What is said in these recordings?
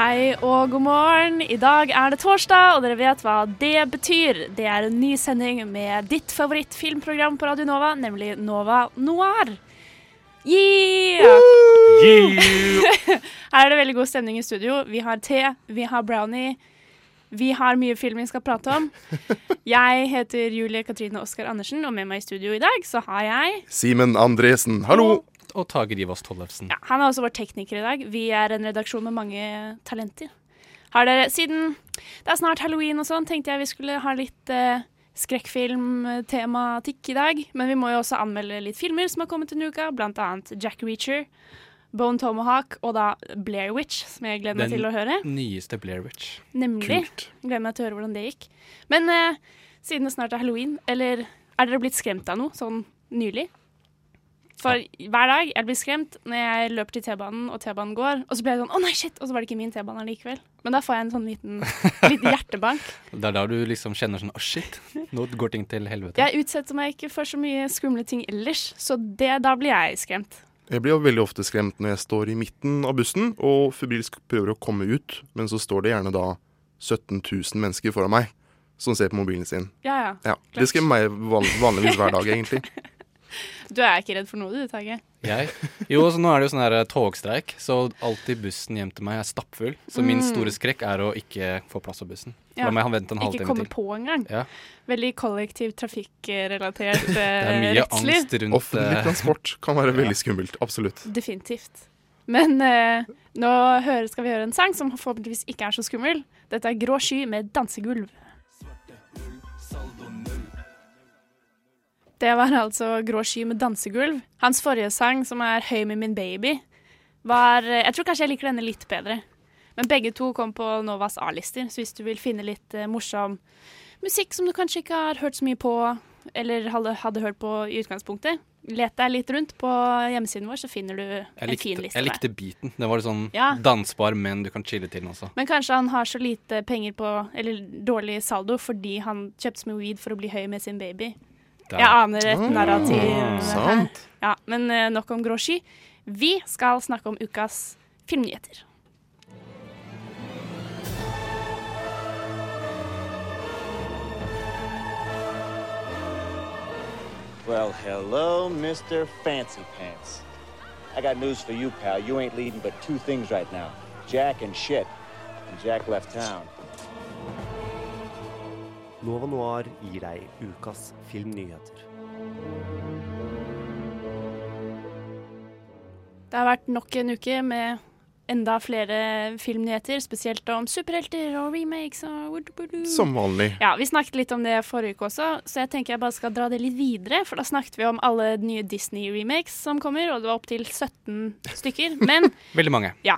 Hei og god morgen. I dag er det torsdag, og dere vet hva det betyr. Det er en ny sending med ditt favorittfilmprogram på Radio Nova, nemlig Nova Noir. Yeah! Her er det veldig god stemning i studio. Vi har te, vi har brownie. Vi har mye film vi skal prate om. Jeg heter Julie Katrine Oskar Andersen, og med meg i studio i dag så har jeg Simen Andresen, hallo! Og Tage Rivas Tollefsen. Ja, han er også vår tekniker i dag. Vi er en redaksjon med mange talenter. Har dere, Siden det er snart halloween og sånn, tenkte jeg vi skulle ha litt eh, skrekkfilmtematikk i dag. Men vi må jo også anmelde litt filmer som har kommet denne uka, blant annet Jack Reacher, Bone Tomahawk og da Blair Witch, som jeg gleder meg Den til å høre. Den nyeste Blair Witch. Nemlig. Kult. Gleder meg til å høre hvordan det gikk. Men eh, siden det snart er halloween, eller er dere blitt skremt av noe sånn nylig? For hver dag jeg blir skremt når jeg løper til T-banen, og T-banen går. Og så blir jeg sånn 'Å nei, shit!' Og så var det ikke min T-bane likevel. Men da får jeg en sånn liten, liten hjertebank. Det er da du liksom kjenner sånn Å, shit, nå går ting til helvete. Jeg utsetter meg ikke for så mye skumle ting ellers, så det, da blir jeg skremt. Jeg blir jo veldig ofte skremt når jeg står i midten av bussen og febrilsk prøver å komme ut, men så står det gjerne da 17 000 mennesker foran meg som ser på mobilen sin. Ja, ja. Ja, Det skremmer meg vanligvis hver dag, egentlig. Du er ikke redd for noe, du, Tage? Jeg? Jo, så nå er det jo sånn her eh, togstreik, så alltid bussen hjem til meg er stappfull. Så min store skrekk er å ikke få plass på bussen. Mm. Ja. La meg vente en Ikke komme på engang. Ja. Veldig kollektiv trafikkrelatert Det er eh, mye rettsliv. angst rundt Offentlig eh, transport kan være veldig skummelt. Absolutt. Definitivt. Men eh, nå skal vi høre en sang som forhåpentligvis ikke er så skummel. Dette er Grå sky med dansegulv. Det var altså Grå sky med dansegulv. Hans forrige sang, som er Høy med min baby, var eh, Jeg tror kanskje jeg liker denne litt bedre. Men begge to kom på Novas A-lister, så hvis du vil finne litt eh, morsom musikk som du kanskje ikke har hørt så mye på, eller hadde, hadde hørt på i utgangspunktet, let deg litt rundt på hjemmesiden vår, så finner du jeg en likte, fin liste. jeg likte beaten. Det var litt sånn Ja. dansbar, men du kan chille til den også. Men kanskje han har så lite penger på, eller dårlig saldo, fordi han kjøpte så mye weed for å bli høy med sin baby. Jeg er- aner et narrativ her. sant. Ja, men eh, nok om grå sky. Vi skal snakke om ukas filmnyheter. Well, hello, Mr. Fancy Pants. I got news for you, pal. You ain't leading but two things right now Jack and shit. And Jack left town. Nova Noir gir deg ukas filmnyheter. Det har vært nok en uke med enda flere filmnyheter, spesielt om superhelter og remakes og Som vanlig. Ja, Vi snakket litt om det forrige uke også, så jeg tenker jeg bare skal dra det litt videre. For da snakket vi om alle nye Disney-remakes som kommer, og det var opptil 17 stykker. Men Veldig mange. ja.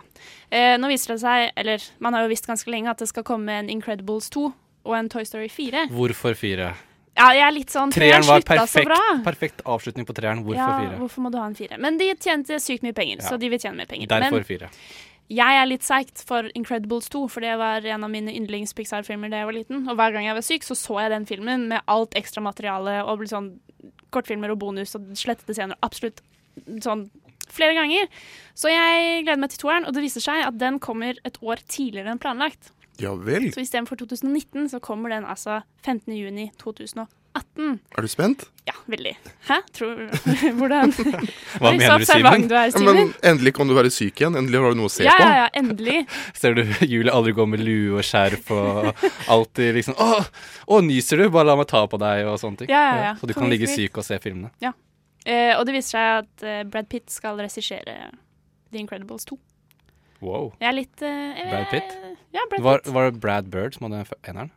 Eh, nå viser det seg, eller man har jo visst ganske lenge, at det skal komme en Incredibles 2 og en Toy Story 4. Hvorfor 4? Ja, jeg er litt sånn Treeren var perfekt, perfekt avslutning på treeren. Hvorfor ja, fire? Hvorfor må du ha en fire? Men de tjente sykt mye penger, Ja. så de vil tjene mer penger. Derfor Men fire. jeg er litt psyched for Incredibles 2, for det var en av mine yndlings-Pixar-filmer da jeg var liten. Og hver gang jeg var syk, så så jeg den filmen med alt ekstra materiale og sånn kortfilmer og bonus og slettede scener. Absolutt sånn flere ganger. Så jeg gleder meg til toeren, og det viser seg at den kommer et år tidligere enn planlagt. Ja vel. Så istedenfor 2019, så kommer den altså 15. juni 2018. Er du spent? Ja, veldig. Hæ? Tror Hvordan? Hva mener du, Simen? du er, Ja, men endelig kan du være syk igjen. Endelig har du noe å se Ja, på. ja, ja, endelig. Ser du Julie aldri går med lue og skjerf og alltid liksom Å, å, nyser du? Bare la meg ta på deg og sånne ting. Ja, ja, ja. Så du kan ligge syk og se filmene. Eh, og det viser seg at eh, Brad Pitt skal regissere The Incredibles 2. Wow. Jeg er litt eh, jeg- Brad Pitt? Ja, Brad Pitt. var det Brad Bird som hadde eneren?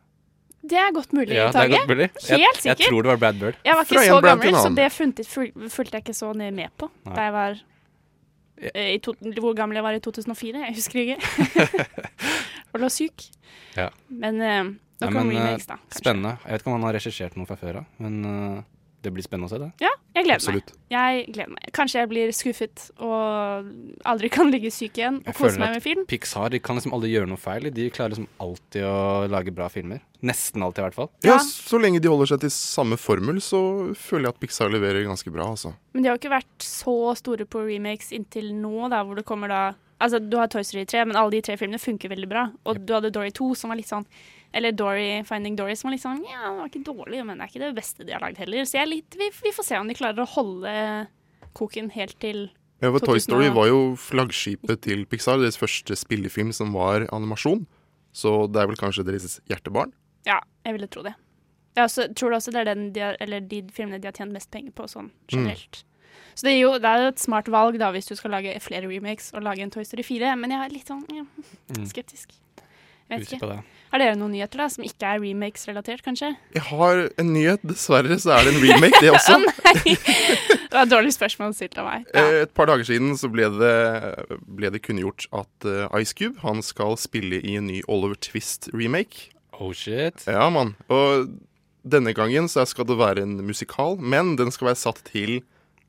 Det er godt mulig, Ja, det er godt mulig. Jeg, Helt jeg tror det var Brad Bird. Jeg var ikke Fra så Brad gammel, så det fulgte, fulgte jeg ikke så ned med på Nei. da jeg var eh, i to, Hvor gammel jeg var i 2004, jeg husker ikke. Og lå syk. Ja. Men uh, nå kommer remakes, da. kanskje. Spennende. Jeg vet ikke om han har regissert noe fra før av, men eh, det blir spennende å se det. Ja, jeg gleder Absolutt. meg. Jeg gleder meg. Kanskje jeg blir skuffet og aldri kan ligge syk igjen og Jeg kose meg med film. Pixar de kan liksom aldri gjøre noe feil. De klarer liksom alltid å lage bra filmer. Nesten alltid, i hvert fall. Ja, Ja. Så lenge de holder seg til samme formel, så føler jeg at Pixar leverer ganske bra. altså. Men de har jo ikke vært så store på remakes inntil nå, da, hvor det kommer da Altså, du har Toy Story 3, men alle de tre filmene funker veldig bra. Og du hadde Dory 2, som var litt sånn Eller Dory, Finding Dory, som var litt sånn Ja, det var ikke dårlig, men det er ikke det beste de har lagd heller. Så jeg er litt, vi, vi får se om de klarer å holde koken helt til Ja, for Toy Story var jo flaggskipet til Pixar, deres første spillefilm som var animasjon. Så det er vel kanskje deres hjertebarn. Ja, jeg ville tro det. Jeg også, tror også det er den de, har, eller de filmene de har tjent mest penger på, sånn generelt. Så det er, jo, det er et smart valg da, hvis du skal lage flere remakes og lage en Toy Story 4, men jeg er litt sånn ja, skeptisk. Jeg vet ikke. på det. Har dere noen nyheter da, som ikke er remakes-relatert, kanskje? Jeg har en nyhet. Dessverre så er det en remake, det også. Nei. Det var et dårlig spørsmål stilt av meg. Ja. Eh, Et par dager siden så ble det, ble det kunngjort at eh, Ice Cube han skal spille i en ny Oliver Twist-remake. Oh shit. Ja, mann. Og denne gangen så skal det være en musikal, men den skal være satt til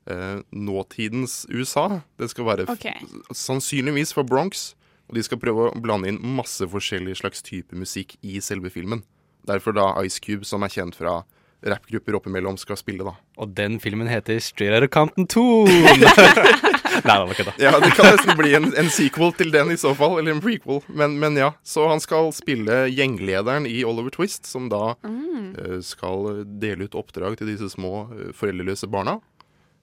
eh, nåtidens USA. Den skal være f- sannsynligvis fra Bronx. Og de skal prøve å blande inn masse forskjellig slags type musikk i selve filmen. Derfor da Ice Cube, som er kjent fra rappgrupper oppimellom, skal spille, da. Og den filmen heter Straight Outta Compton 2. Nei, det var ikke det. Ja, det kan nesten bli en, en sequel til den i så fall, eller en prequel. Men, men ja, så han skal spille gjenglederen i Oliver Twist, som da eh, skal dele ut oppdrag til disse små eh, foreldreløse barna.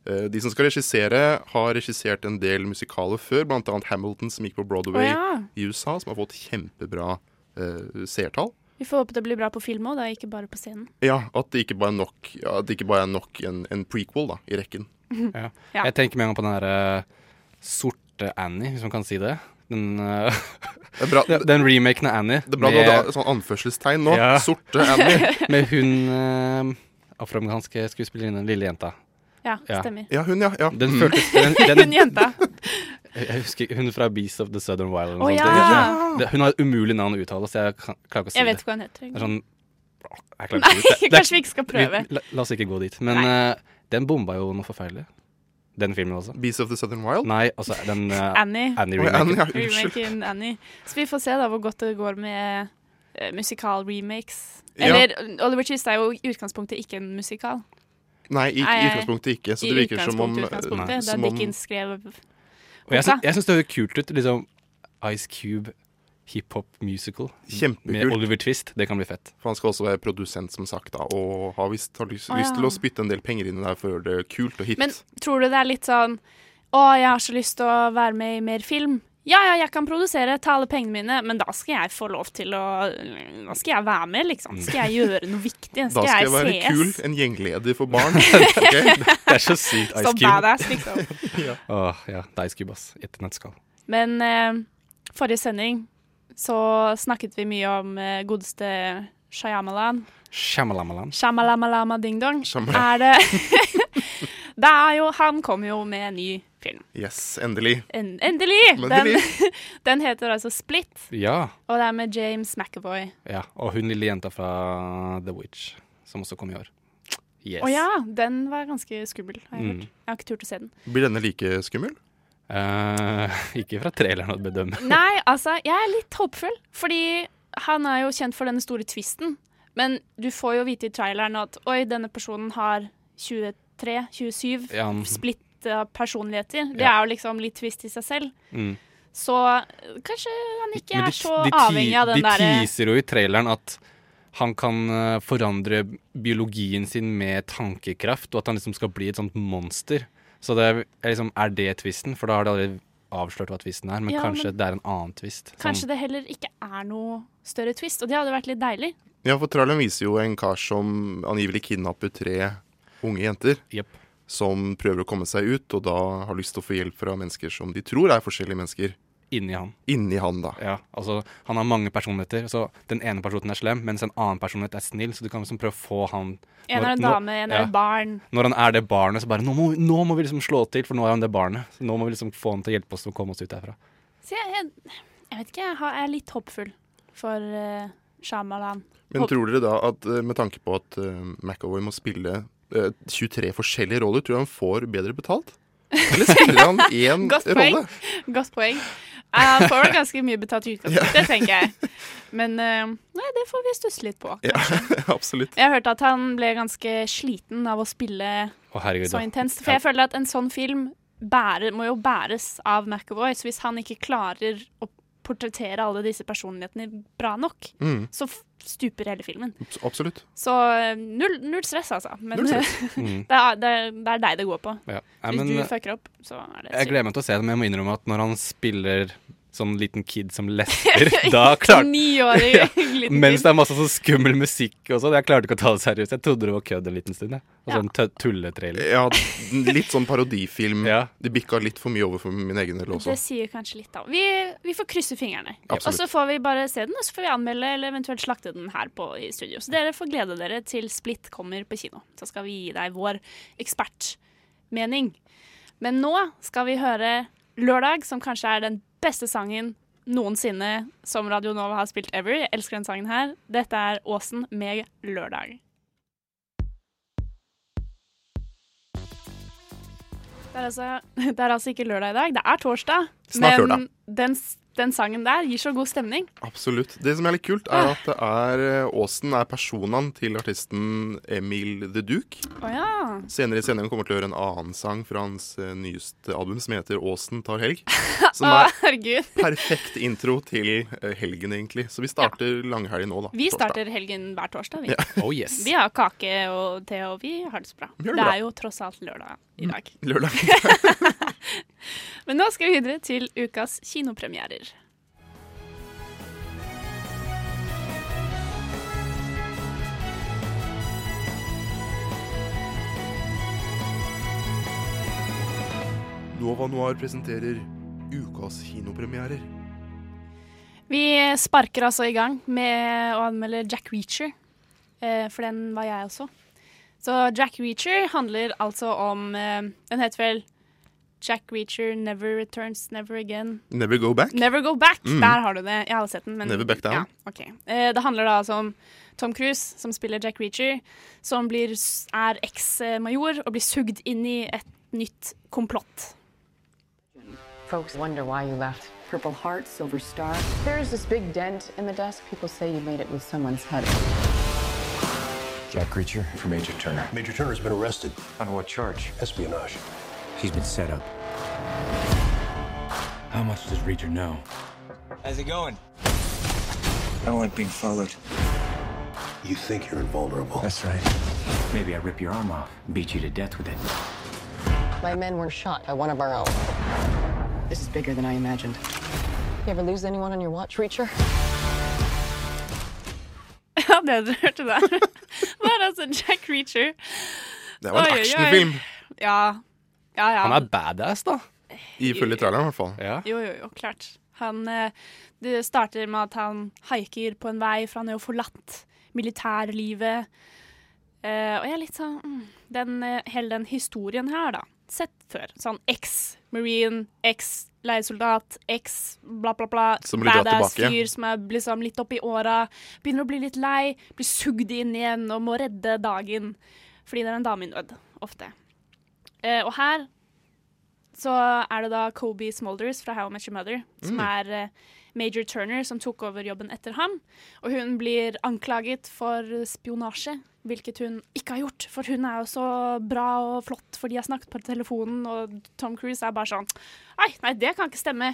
Eh, de som skal regissere, har regissert en del musikaler før, bl.a. Hamilton, som gikk på Broadway oh, ja. i USA, som har fått kjempebra uh, seertall. Vi får håpe det blir bra på film òg, ikke bare på scenen. Ja, at det ikke bare er nok, at det ikke bare er nok en, en prequel da, i rekken. Ja. Ja. Jeg tenker med en gang på den derre uh, sorte Annie, hvis man kan si det. Den, uh, Det er bra, den, den remaken av Annie. det er bra du hadde sånn anførselstegn nå. Ja. Sorte Annie. med hun uh, afroamerikanske skuespillerinnen, lille jenta. Ja, Ja. stemmer. Ja, hun, ja. ja. Den føltes den, Hun jenta. Jeg husker Hun fra Beast of the Southern Wild. Oh, ja. Det- Hun har et umulig navn å uttale, så jeg kan, klarer ikke å si Jeg vet det. hva hun heter. Det er sånn jeg Nei, det. Kanskje vi ikke skal prøve. Vi, la, la oss ikke gå dit. Men eh, den bomba jo noe forferdelig. Den filmen også. Beast of the Southern Wild? Nei, altså den uh, Annie. Annie ja, Annie, ja. Remaken Annie. Så vi får se da hvor godt det går med uh, musikal-remakes. Ja. Oliver Twist er jo i utgangspunktet ikke en musikal. Nei, i, i utgangspunktet ikke. Så det virker som om, eh, da som om Dickens skrev Og jeg, syns- jeg syns det høres kult ut. Liksom Ice Cube hiphop musical med Oliver Twist. Det kan bli fett. For han skal også være produsent, som sagt, da, og har visst har lyst, ja. lyst til å spytte en del penger inn i det for å gjøre det kult og hit. Men tror du det er litt sånn Å, jeg har så lyst til å være med i mer film. Ja, ja, jeg kan produsere, ta alle pengene mine, men da skal jeg få lov til å Da skal jeg være med, liksom. Skal jeg gjøre noe viktig? da Skal, jeg, jeg være jeg kul, en gjengleder for barn. okay. Det er så sykt Ice Så Cube. badass, liksom. Åh, ja, det er Ice Cube, ass. I et. Men eh, forrige sending så snakket vi mye om eh, godeste Shyamalan. Shamalamalan. Shamalamalama ding dong. Shyamalan. Er det Det er jo Han kommer jo med en ny film. Yes, endelig. En, endelig! Den, Endelig. den heter altså Split, Ja. og det er med James McAvoy. ja. Og hun lille jenta fra The Witch, som også kom i år. Yes. Å ja, den var ganske skummel, har jeg Mm. hørt. Jeg har ikke turt å se den. Blir denne like skummel? Eh, ikke fra traileren å bedømme. Nei, altså, jeg er litt håpefull, fordi han er jo kjent for denne store twisten. Men du får jo vite i traileren at oi, denne personen har 23-27 Ja, han- splitta personligheter. Det er jo liksom litt twist i seg selv. Mm. Så eh, kanskje han ikke Men er de, så de, avhengig av den de teaser jo i traileren at han kan eh, forandre biologien sin med tankekraft, og at han liksom skal bli et sånt monster. Så det er, liksom, er det tvisten? For da har de allerede avslørt hva tvisten er. Men Ja, kanskje men- det er en annen tvist. som- Kanskje det heller ikke er noe større twist, og det hadde vært litt deilig. Ja, for traileren viser jo en kar som angivelig kidnapper tre unge jenter. Jepp. Som prøver å komme seg ut, og da har lyst til å få hjelp fra mennesker som de tror er forskjellige mennesker. inni han. Inni han, da. Ja, altså Han har mange personligheter. Så Den ene personen er slem, mens en annen personlighet er snill. Så du kan liksom prøve å få han En er en dame, en er ja. et barn. Når han er det barnet, så bare nå må, vi- nå må vi liksom slå til, for nå er han det barnet. Så nå må vi liksom få han til å hjelpe oss å komme oss ut derfra. Så jeg, jeg, jeg vet ikke, jeg er litt håpfull for uh, Shamalan. Men tror dere da at eh, med tanke på at uh, McAvoy må spille eh, 23 forskjellige roller, tror du han får bedre betalt? Eller spiller han én Godt rolle? Godt poeng. Han får vel ganske mye betalt i utgangspunktet, tenker jeg. Men eh, nei, det får vi stusse litt på. Ja, absolutt. Jeg har hørt at han ble ganske sliten av å spille Å, herregud. så intenst. For jeg føler at en sånn film bærer, må jo bæres av McAvoy. Så hvis han ikke klarer å portrettere alle disse personlighetene bra nok, Mm, så stuper hele filmen. absolutt. Så eh, null, null stress, altså. Men Null stress. Mm. det, er, det, er, det er deg det går på. Ja. Nei, Hvis men, du eh, fucker opp, så er det jeg gleder meg til å se det, men jeg må innrømme at når han spiller sånn liten kid som lesber, da klarte Ja. Mens det er masse sånn skummel musikk og sånn. Jeg klarte ikke å ta det seriøst. Jeg trodde det var kødd en liten stund. jeg. Og sånn ja. tulletrailer. Ja, litt sånn parodifilm. Ja. De bikka litt for mye over for min egen del også. Det sier kanskje litt, da. Vi, vi får krysse fingrene. Absolutt. Og så får vi bare se den, og så får vi anmelde eller eventuelt slakte den her på, i studio. Så dere får glede dere til Split kommer på kino. Så skal vi gi deg vår ekspertmening. Men nå skal vi høre Lørdag, som kanskje er den beste sangen noensinne som Radio Nova har spilt ever. Jeg elsker den sangen her. Dette er Åsen med Lørdag. Det er, altså, det er altså ikke lørdag i dag, det er torsdag. Snart men lørdag. Den, den sangen der gir så god stemning. Absolutt. Det som er litt kult, er at det er Aasen er personene til artisten Emil The Duke. Oh, ja. Senere i sendingen kommer til å høre en annen sang fra hans eh, nyeste album som heter 'Åsen tar helg'. Som er oh, perfekt intro til eh, helgen, egentlig. Så vi starter langhelg nå, da. Vi torsdag. starter helgen hver torsdag, vi. Ja. Oh yes. Vi har kake og te, og vi har det så bra. Det, det bra. er jo tross alt lørdag i dag. Lørdag. Men nå skal vi videre til ukas kinopremierer. Nova Noir presenterer ukas kinopremierer. Vi sparker altså i gang med å anmelde Jack Reacher, eh, for den var jeg også. Så Jack Reacher handler altså om eh, Den heter vel Jack Reacher Never Returns Never Again. Never Go Back. Never Go Back! Mm. Der har du det. Jeg har sett den. Men, Never Back Down. Ja, okay. eh, det handler da altså om Tom Cruise, som spiller Jack Reacher, som blir, er eks-major og blir sugd inn i et nytt komplott. Folks wonder why you left. Purple Heart, Silver Star. There's this big dent in the desk. People say you made it with someone's head. Jack Reacher for Major Turner. Major Turner's been arrested. On what charge? Espionage. He's been set up. How much does Reacher know? How's it going? I don't like being followed. You think you're invulnerable. That's right. Maybe I rip your arm off, and beat you to death with it. My men were shot by one of our own. This is bigger than I imagined. You ever lose anyone on your watch, Reacher? Ja, det dere hørte der, var altså Jack Reacher. Det var en actionfilm. Ja. Ja, ja. Han er badass, da. I fulle traileren, i hvert fall. Ja. Jo, jo, jo, klart. Han, eh, det starter med at han haiker på en vei, for han har jo forlatt militærlivet. Uh, og jeg er litt sånn mm, den, eh, Hele den historien her, da. Sett før. Sånn eks-marine, eks-leiesoldat, eks bla, bla, bla. Som blir dratt Badass tilbake. fyr som er liksom litt oppi åra. Begynner å bli litt lei, blir sugd inn igjen og må redde dagen. Fordi det er en dame i nød, ofte. Eh, og her så er det da Kobe Smulders fra How I Met Your Mother, som Mm. er eh, Major Turner, som tok over jobben etter ham. Og hun blir anklaget for spionasje, hvilket hun ikke har gjort. For hun er jo så bra og flott, for de har snakket på telefonen, og Tom Cruise er bare sånn Nei, nei, det kan ikke stemme.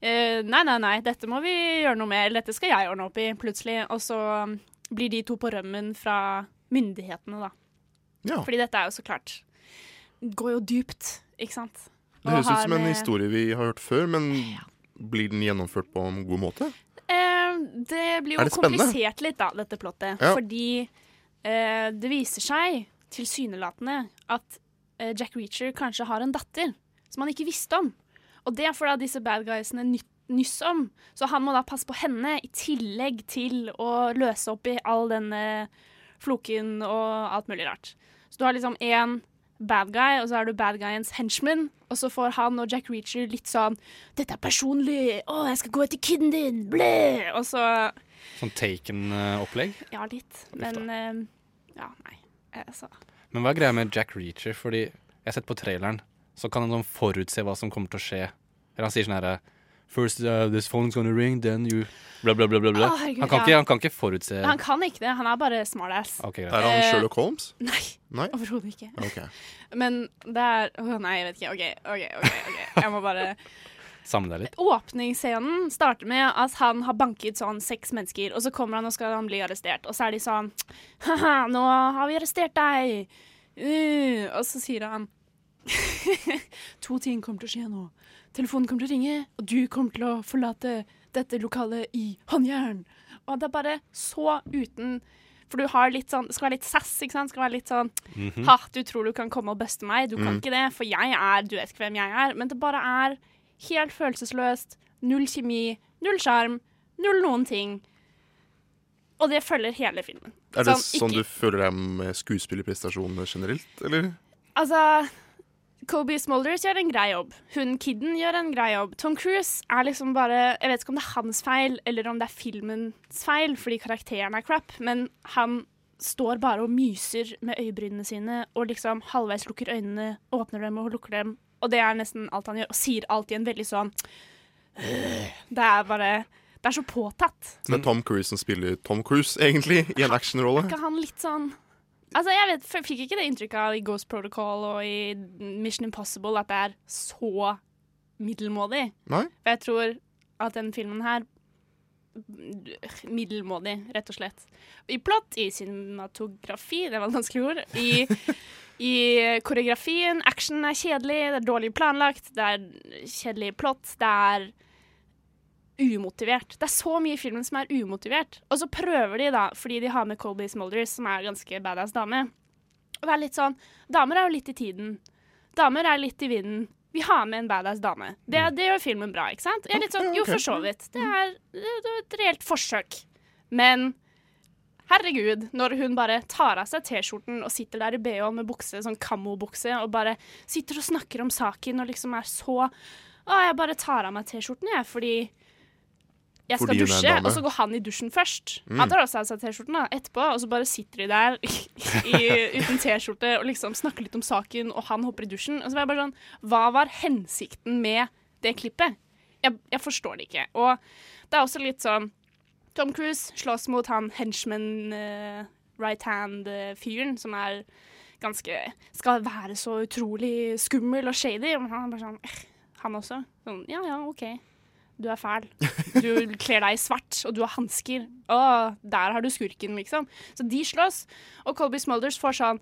Uh, nei, nei, nei, dette må vi gjøre noe med. Eller dette skal jeg ordne opp i, plutselig. Og så um, blir de to på rømmen fra myndighetene, da. Ja. Fordi dette er jo så klart Går jo dypt, ikke sant? Det høres ut som en historie vi har hørt før, men blir den gjennomført på en god måte? Eh, det blir jo det komplisert litt, da, dette plottet. Ja. Fordi eh, det viser seg tilsynelatende at eh, Jack Reacher kanskje har en datter som han ikke visste om. Og det er fordi disse bad guysene nyt nyss om. Så han må da passe på henne i tillegg til å løse opp i all denne floken og alt mulig rart. Så du har liksom én bad guy, og så er du bad guyens henchman. Og så får han og Jack Reacher litt sånn 'Dette er personlig. Å, jeg skal gå etter kiden din.' Bleh! Og så Sånn Taken-opplegg. Ja, litt. Men uh, Ja, nei. Altså. Men hva er greia med Jack Reacher? Fordi jeg har sett på traileren, så kan han sånn forutse hva som kommer til å skje. Eller han sier sånn herre First uh, this phone's gonna ring, then you Bla, bla, bla. bla, bla. Oh, herregud, han, kan ja. ikke, han kan ikke forutse Han kan ikke det. Han er bare smartass. Okay. Er han Eh, Sherlock Holmes? Nei, Nei? overhodet ikke. Okay. Men det er Å nei, jeg vet ikke. OK, OK. ok, okay. Jeg må bare Samle deg litt. Åpningsscenen starter med at han har banket sånn seks mennesker, og så kommer han og skal han bli arrestert. Og så er de sånn Haha, nå har vi arrestert deg! Uh, og så sier han To ting kommer til å skje nå. Telefonen kommer til å ringe, og du kommer til å forlate dette lokalet i håndjern. Og det er bare så uten For du har litt sånn skal være litt sass, ikke sant? Skal være litt sånn Mhm. Ha, du tror du kan komme og buste meg. Du kan Mm. ikke det, for jeg er Du vet ikke hvem jeg er. Men det bare er helt følelsesløst. Null kjemi, null sjarm, null noen ting. Og det følger hele filmen. Er det Sånn, sånn du føler deg med skuespillerprestasjonene generelt, eller? Altså Kobe Smulders gjør en grei jobb. Hun Kidden gjør en grei jobb. Tom Cruise er liksom bare Jeg vet ikke om det er hans feil, eller om det er filmens feil, fordi karakteren er crap, men han står bare og myser med øyebrynene sine og liksom halvveis lukker øynene, åpner dem og lukker dem, og det er nesten alt han gjør, og sier alltid en veldig sånn Det er bare Det er så påtatt. Men er Tom Cruise som spiller Tom Cruise, egentlig, i en actionrolle? ikke han litt sånn Altså, jeg vet, fikk ikke det inntrykket av i Ghost Protocol og i Mission Impossible at det er så middelmådig. Nei? For jeg tror at den filmen her Middelmådig, rett og slett. I plott, i cinematografi, det var et vanskelig ord. I, I koreografien, action er kjedelig, det er dårlig planlagt, det er kjedelig plott, det er umotivert. Det er så mye i filmen som er umotivert. Og så prøver de, da, fordi de har med Colby Smulders, som er en ganske badass dame, å være litt sånn Damer er jo litt i tiden. Damer er litt i vinden. Vi har med en badass dame. Det, det gjør filmen bra, ikke sant? Jeg er litt sånn, jo, for så vidt. Det er, det er et reelt forsøk. Men herregud, når hun bare tar av seg T-skjorten og sitter der i BH med bukse, sånn kammobukse, og bare sitter og snakker om saken og liksom er så Å, jeg bare tar av meg T-skjorten, jeg, fordi jeg skal dusje, og så går han i dusjen først. Mm. Han tar også av seg T-skjorten etterpå, og så bare sitter de der i, uten T-skjorte og liksom snakker litt om saken, og han hopper i dusjen. Og så var jeg bare sånn Hva var hensikten med det klippet? Jeg, jeg forstår det ikke. Og det er også litt sånn Tom Cruise slåss mot han henchman uh, right hand-fyren, som er ganske Skal være så utrolig skummel og shady. Men han er bare sånn eh, Han også. Sånn, ja ja, OK. Du er fæl. Du kler deg i svart, og du har hansker. Å, der har du skurken, liksom. Så de slåss. Og Colby Smulders får sånn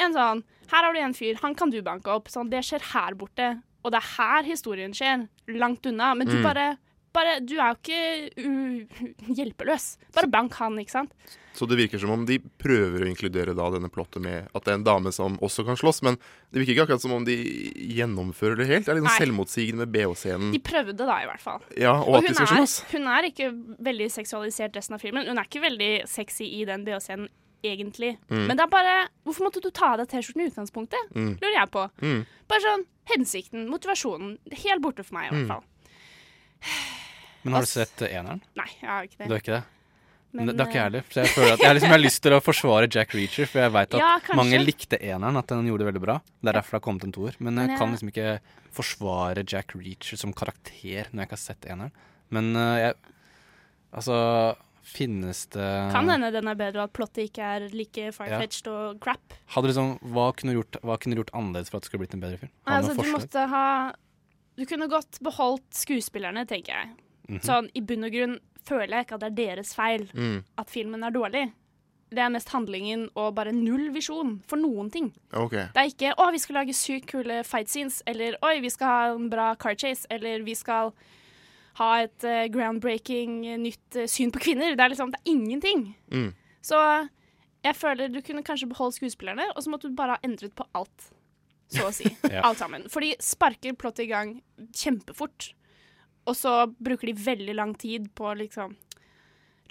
en sånn Her har du en fyr, han kan du banke opp. Sånn, det skjer her borte. Og det er her historien skjer. Langt unna. Men du Mm. bare, bare Du er jo ikke hjelpeløs. Bare bank han, ikke sant? Så det virker som om de prøver å inkludere da denne plottet med at det er en dame som også kan slåss, men det virker ikke akkurat som om de gjennomfører det helt. Det er litt sånn selvmotsigende med BH-scenen. De prøvde da, i hvert fall. Ja, og at de skal slåss. hun er ikke veldig seksualisert resten av filmen. Hun er ikke veldig sexy i den BH-scenen, egentlig. Mm. Men det er bare Hvorfor måtte du ta av deg T-skjorten i utgangspunktet? Mm. Lurer jeg på. Mm. Bare sånn hensikten, motivasjonen. Helt borte for meg, i Mm. hvert fall. Men har du sett eh, eneren? Nei, jeg har ikke det. Du har ikke det? Men, det, det har ikke jeg eh, heller. Så jeg føler at jeg, liksom, jeg har lyst til å forsvare Jack Reacher, for jeg veit at Ja, mange likte eneren, at den gjorde det veldig bra. Det er derfor det har kommet en toer. Men jeg Men kan liksom ikke forsvare Jack Reacher som karakter når jeg ikke har sett eneren. Men eh, jeg Altså, finnes det Kan hende den er bedre, og at plottet ikke er like far-fetched og crap. Liksom, hva kunne gjort, hva kunne gjort annerledes for at det skulle blitt en bedre film? Altså, du måtte ha Du kunne godt beholdt skuespillerne, tenker jeg. Mhm. Sånn, I bunn og grunn føler jeg ikke at det er deres feil Mm. at filmen er dårlig. Det er mest handlingen og bare null visjon for noen ting. Okay. Det er ikke 'Å, vi skal lage sykt kule fight scenes', eller 'Oi, vi skal ha en bra car chase', eller 'Vi skal ha et uh, groundbreaking eh, nytt uh, syn på kvinner'. Det er liksom Det er ingenting. Mm. Så jeg føler du kunne kanskje beholdt skuespillerne, og så måtte du bare ha endret på alt. Så å si. Ja. Alt sammen. For de sparker plottet i gang kjempefort. Og så bruker de veldig lang tid på å liksom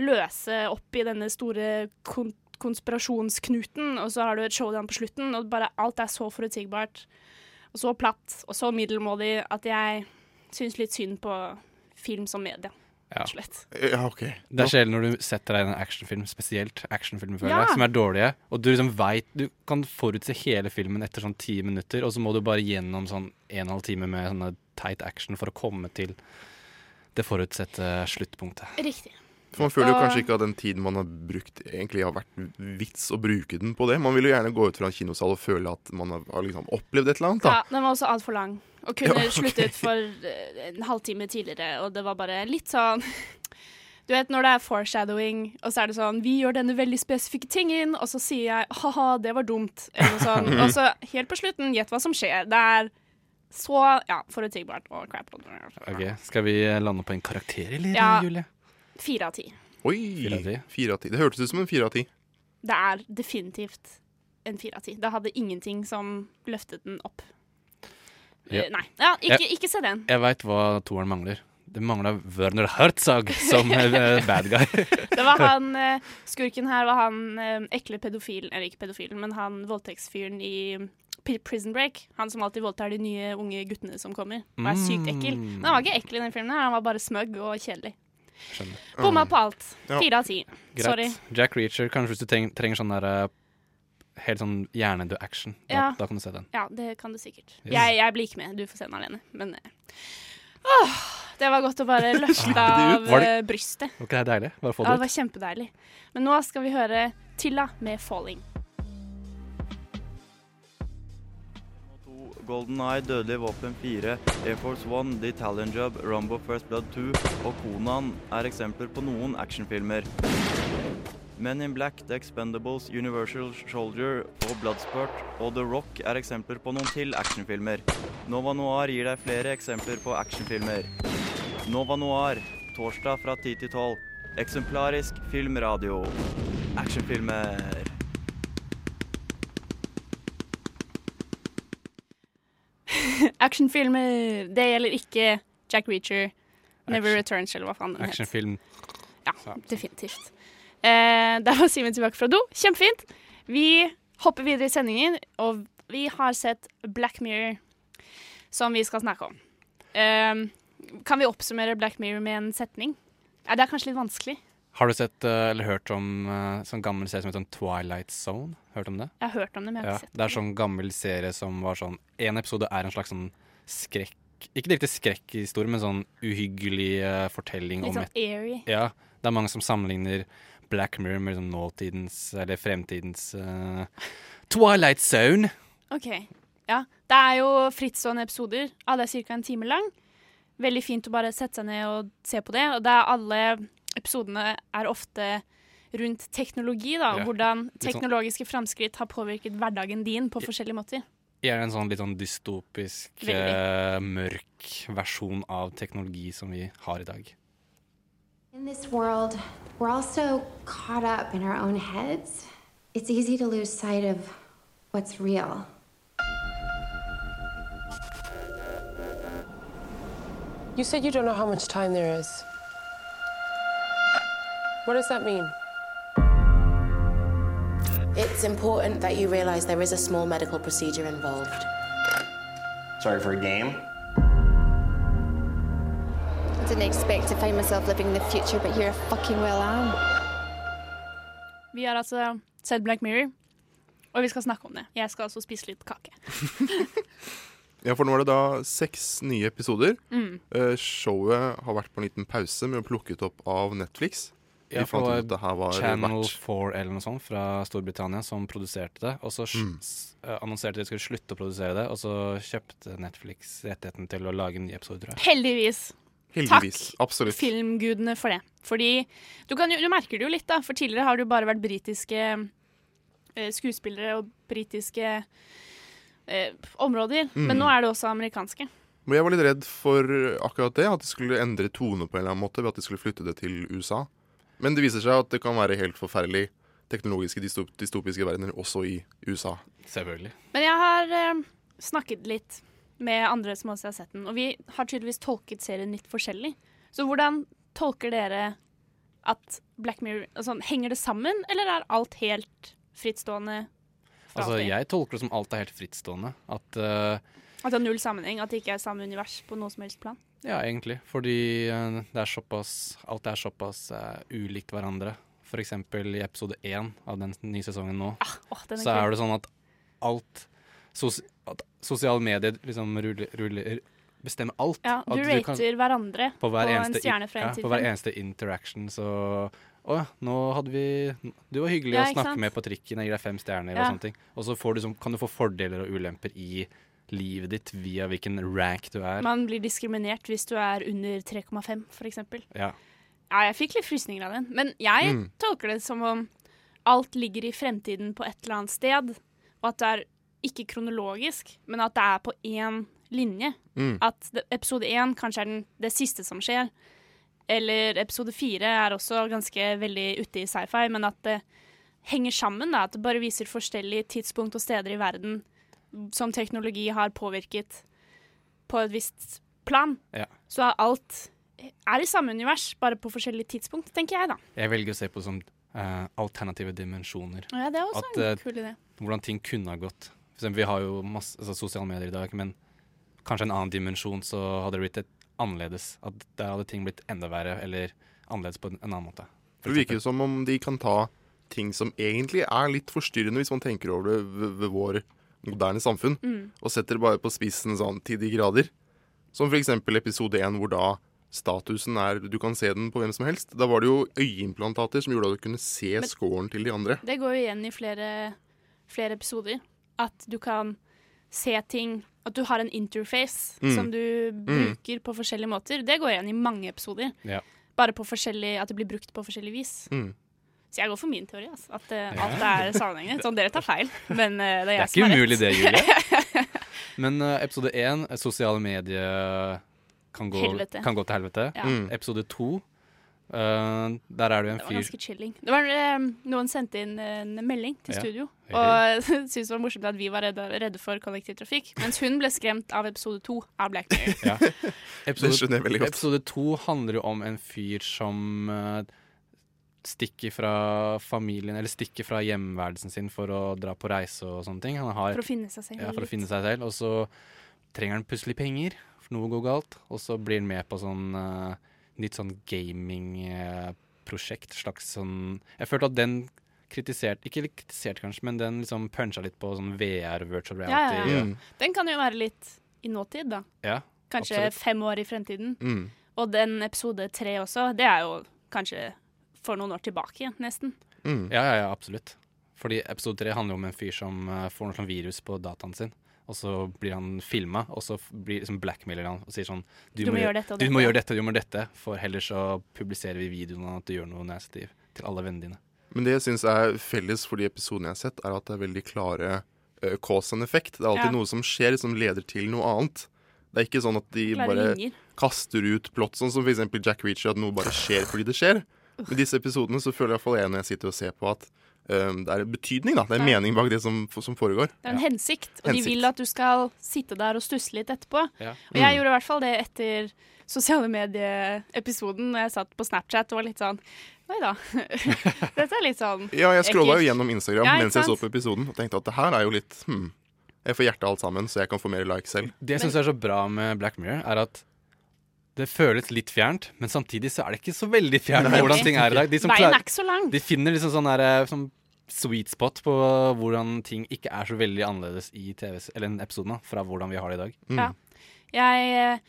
løse opp i denne store kon konspirasjonsknuten, og så har du et showdown på slutten, og bare alt er så forutsigbart og så platt og så middelmådig at jeg syns litt synd på film som medie. Ja. rett og slett. Ja, OK. Det er sjelden når du setter deg i en actionfilm, spesielt actionfilmer, føler jeg, Ja. som er dårlige, og du liksom veit Du kan forutse hele filmen etter sånn ti minutter, og så må du bare gjennom sånn en og en halv time med sånne teit action for å komme til det forutsette sluttpunktet. Riktig. For man føler jo kanskje ikke at den tiden man har brukt, egentlig har vært vits å bruke den på det. Man vil jo gjerne gå ut fra en kinosal og føle at man har, liksom opplevd et eller annet. Ja, da. den var også altfor lang. Og kunne Ja, okay. sluttet for eh, en halvtime tidligere, og det var bare litt sånn Du vet når det er foreshadowing, og så er det sånn Vi gjør denne veldig spesifikke tingen, og så sier jeg ha-ha, det var dumt, eller noe sånt. Og så helt på slutten, gjett hva som skjer. Det er så ja, forutsigbart og crap. Ok, Skal vi lande på en karakter, eller, Ja. Julie? Fire av ti. Oi! Fire av ti. Det hørtes ut som en fire av ti. Det er definitivt en fire av ti. Det hadde ingenting som løftet den opp. Ja. Eh, Nei. Ja, ikke, ikke se den. Jeg veit hva toeren mangler. Det mangla Werner Herzog som eh, bad guy. Det var han eh, Skurken her var han ekle pedofil Eller ikke pedofilen, men han voldtektsfyren i Prison Break. Han som alltid voldtar de nye unge guttene som kommer. Han er sykt ekkel. Men han var ikke ekkel i den filmen, her, han var bare smøgg og kjedelig. Skjønner. Bomma på alt. Fire av ti. Sorry. Jack Reacher, kanskje hvis du treng, trenger sånn der Helt sånn hjernedød action. Da, Ja. da kan du se den. Ja, det kan du sikkert. Yes. Jeg, jeg blir ikke med. Du får se den alene. Men eh, åh, det var godt å bare løfte ut. av Var det- eh, brystet. Var ikke det deilig? Bare få Ja, det det var kjempedeilig. Men nå skal vi høre Tilla med 'Falling'. Golden Eye, Dødelig våpen 4, Air Force One, The Italian Job, Rumbo First Blood 2 og Konan er eksempler på noen actionfilmer. Men in Black, The Expendables, Universal Soldier og Bloodsport og The Rock er eksempler på noen til actionfilmer. Nova Noir gir deg flere eksempler på actionfilmer. Nova Noir, torsdag fra 10 til 12. Eksemplarisk filmradio. Actionfilmer. Actionfilmer. Det gjelder ikke Jack Reacher, Never Returns eller hva faen den heter. Actionfilm. Ja, definitivt. Eh, der var Simen tilbake fra do. Kjempefint. Vi hopper videre i sendingen, og vi har sett Black Mirror, som vi skal snakke om. Eh, kan vi oppsummere Black Mirror med en setning? Eh, det er kanskje litt vanskelig. Har du sett eh, eller hørt om uh, sånn gammel serie som heter Twilight Zone? Hørt om det? Jeg har hørt om det, men jeg har ikke sett det er sånn gammel serie som var sånn En episode er en slags sånn skrekk Ikke direkte skrekkhistorie, men sånn uhyggelig eh, fortelling Litt om sånn et airy. Ja. Det er mange som sammenligner Black Mirror med liksom nåtidens, eller fremtidens uh, Twilight Zone. OK. Ja. Det er jo frittstående episoder. Alle er ca. en time lang. Veldig fint å bare sette seg ned og se på det. Og det er alle episodene er ofte rundt teknologi, da. Ja. Hvordan sånn- teknologiske framskritt har påvirket hverdagen din på forskjellige måter. Gjerne en sånn litt sånn dystopisk, eh, mørk versjon av teknologi som vi har i dag. In this world, we're all so caught up in our own heads. It's easy to lose sight of what's real. You said you don't know how much time there is. What does that mean? It's important that you realize there is a small medical procedure involved. Sorry for a game? Didn't expect to find myself living in the future, but here I fucking well am. Vi har altså sett Black Mirror, og vi skal snakke om det. Jeg skal altså spise litt kake. Ja, for nå er det da seks nye episoder. Mm. Uh, showet har vært på en liten pause med å plukke det opp av Netflix. Ja, for ut det her var Channel 4 eller noe sånt fra Storbritannia som produserte det. Og så Mm. eh, annonserte de skulle slutte å produsere det, og så kjøpte Netflix rettigheten til å lage en ny episode, tror jeg. Heldigvis. Heldigvis. Absolutt. filmgudene for det. Fordi du, kan jo, du merker det jo litt, da. For tidligere har det jo bare vært britiske eh, skuespillere og britiske eh, områder. Mm. Men nå er det også amerikanske. Men jeg var litt redd for akkurat det, at de skulle endre tone på en eller annen måte ved at de skulle flytte det til USA. Men det viser seg at det kan være helt forferdelig teknologiske dystop dystopiske verdener også i USA. Selvfølgelig. Men jeg har eh, snakket litt med andre som også har sett den. Og vi har tydeligvis tolket serien litt forskjellig. Så hvordan tolker dere at Black Mirror altså, Henger det sammen, eller er alt helt frittstående? Altså, jeg tolker det som alt er helt frittstående. At uh, At det er null sammenheng? At det ikke er samme univers på noe som helst plan? Ja, egentlig. Fordi eh, det er såpass, alt er såpass uh, ulikt hverandre. For eksempel i episode én av den nye sesongen nå, ah, å, så er det sånn at alt sos, at Sosiale medier liksom ruller, ruller bestemmer alt. Ja, du At kan- rater hverandre på, hver på en stjerne fra en ja, til på hver eneste interaction. Så Å ja, nå hadde vi Du var hyggelig Ja, å snakke sant? med på trikken, jeg gir deg fem stjerner Ja. og sånne ting. Og så får du, kan du få fordeler og ulemper i livet ditt via hvilken rank du er. Man blir diskriminert hvis du er under 3,5, for eksempel. Ja. Ja, jeg fikk litt frysninger av den. Men jeg Mm. tolker det som om alt ligger i fremtiden på et eller annet sted, og at det er ikke kronologisk, men at det er på én linje. Mm. At episode én kanskje er den, det siste som skjer. Eller episode fire er også ganske veldig ute i sci-fi, men at det henger sammen. Da, at det bare viser forskjellige tidspunkt og steder i verden som teknologi har påvirket på et visst plan. Ja. Så alt er i samme univers, bare på forskjellige tidspunkt, tenker jeg, da. Jeg velger å se på som uh, alternative dimensjoner. Ja, det er også At, en eh, kul idé. Hvordan ting kunne ha gått. Vi har jo masse altså, sosiale medier i dag, men kanskje en annen dimensjon så hadde det blitt et annerledes. At der hadde ting blitt enda verre, eller annerledes på en, en annen måte. For Det virker jo som om de kan ta ting som egentlig er litt forstyrrende, hvis man tenker over det ved, ved vår moderne samfunn, Mm. og setter det bare på spissen sånn til de grader. Som eksempel episode én, hvor da statusen er Du kan se den på hvem som helst. Da var det jo øyeimplantater som gjorde at du kunne se Men- scoren til de andre. Det går jo igjen i flere, flere episoder. At du kan se ting At du har en interface Mm. som du Mm. bruker på forskjellige måter. Det går igjen i mange episoder. Ja. Bare på at det blir brukt på forskjellig vis. Mm. Så jeg går for min teori. Altså, at uh, alt er sammenhengende. Sånn, dere tar feil, men uh, det er Det jeg er som ikke har umulig rett. det, Julie. Men uh, episode én, sosiale medier kan gå, kan gå til helvete. Ja. Mm. Episode to, eh, der er det jo en Det var ganske chilling. Det var eh, Noen sendte inn en melding til Ja. studio og syntes det var morsomt at vi var redde, redde for kollektivtrafikk, mens hun ble skremt av episode to av Black Mirror. Ja. Godt. Episode to handler jo om en fyr som uh, stikker fra familien, eller stikker fra hjemværelsen sin for å dra på reise og sånne ting. Han har, For å finne seg selv Ja, for å finne seg selv. Og så trenger han plutselig penger, for noe går galt. Og så blir han med på sånn eh, nytt sånn gamingprosjekt. slags sånn Jeg følte at den kritiserte Ikke kritisert, kanskje, men den liksom puncha litt på sånn VR, virtual Ja, ja, ja. Mm. Den kan jo være litt i nåtid, da. Ja, Kanskje absolutt. fem år i fremtiden. Mm. Og den episode tre også, det er jo kanskje for noen år tilbake, nesten. Mm. Ja, ja, ja, absolutt. Fordi episode tre handler om en fyr som eh, får noe sånn virus på dataen sin. Og så blir han filma, og så blir liksom blackmailer han og sier sånn Du må gjøre dette du dette. må gjøre dette, du må gjøre dette, for heller så publiserer vi videoen av at du gjør noe nasty til alle vennene dine. Men det jeg syns er felles for de episodene jeg har sett, er at det er veldig klare uh, cause and effect. Det er alltid Ja. noe som skjer som leder til noe annet. Det er ikke sånn at de Klare bare linjer. kaster ut plott, sånn som f.eks. Jack Reacher, at noe bare skjer fordi det skjer. Men disse episodene så føler i hvert fall jeg når jeg sitter og ser på at det er en betydning, da. Det er en Ja. mening bak det som, som foregår. Det er en hensikt, og de vil at du skal sitte der og stusse litt etterpå. Ja. Og jeg Mm. gjorde i hvert fall det etter sosiale medier-episoden, når jeg satt på Snapchat og var litt sånn Oi da. Dette er litt sånn Ja, jeg scrolla jo gjennom Instagram Ja, mens jeg så på episoden og tenkte at det her er jo litt hm, Jeg får hjertet alt sammen, så jeg kan få mer likes selv. Det jeg syns er så bra med Black Mirror, er at det føles litt fjernt, men samtidig så er det ikke så veldig fjernt Nei, hvordan ting er i dag. De klarer- er ikke så lang. De finner liksom sånn der, eh, sånn sweet spot på hvordan ting ikke er så veldig annerledes i episoden eller en episode fra hvordan vi har det i dag. Ja. Jeg, eh,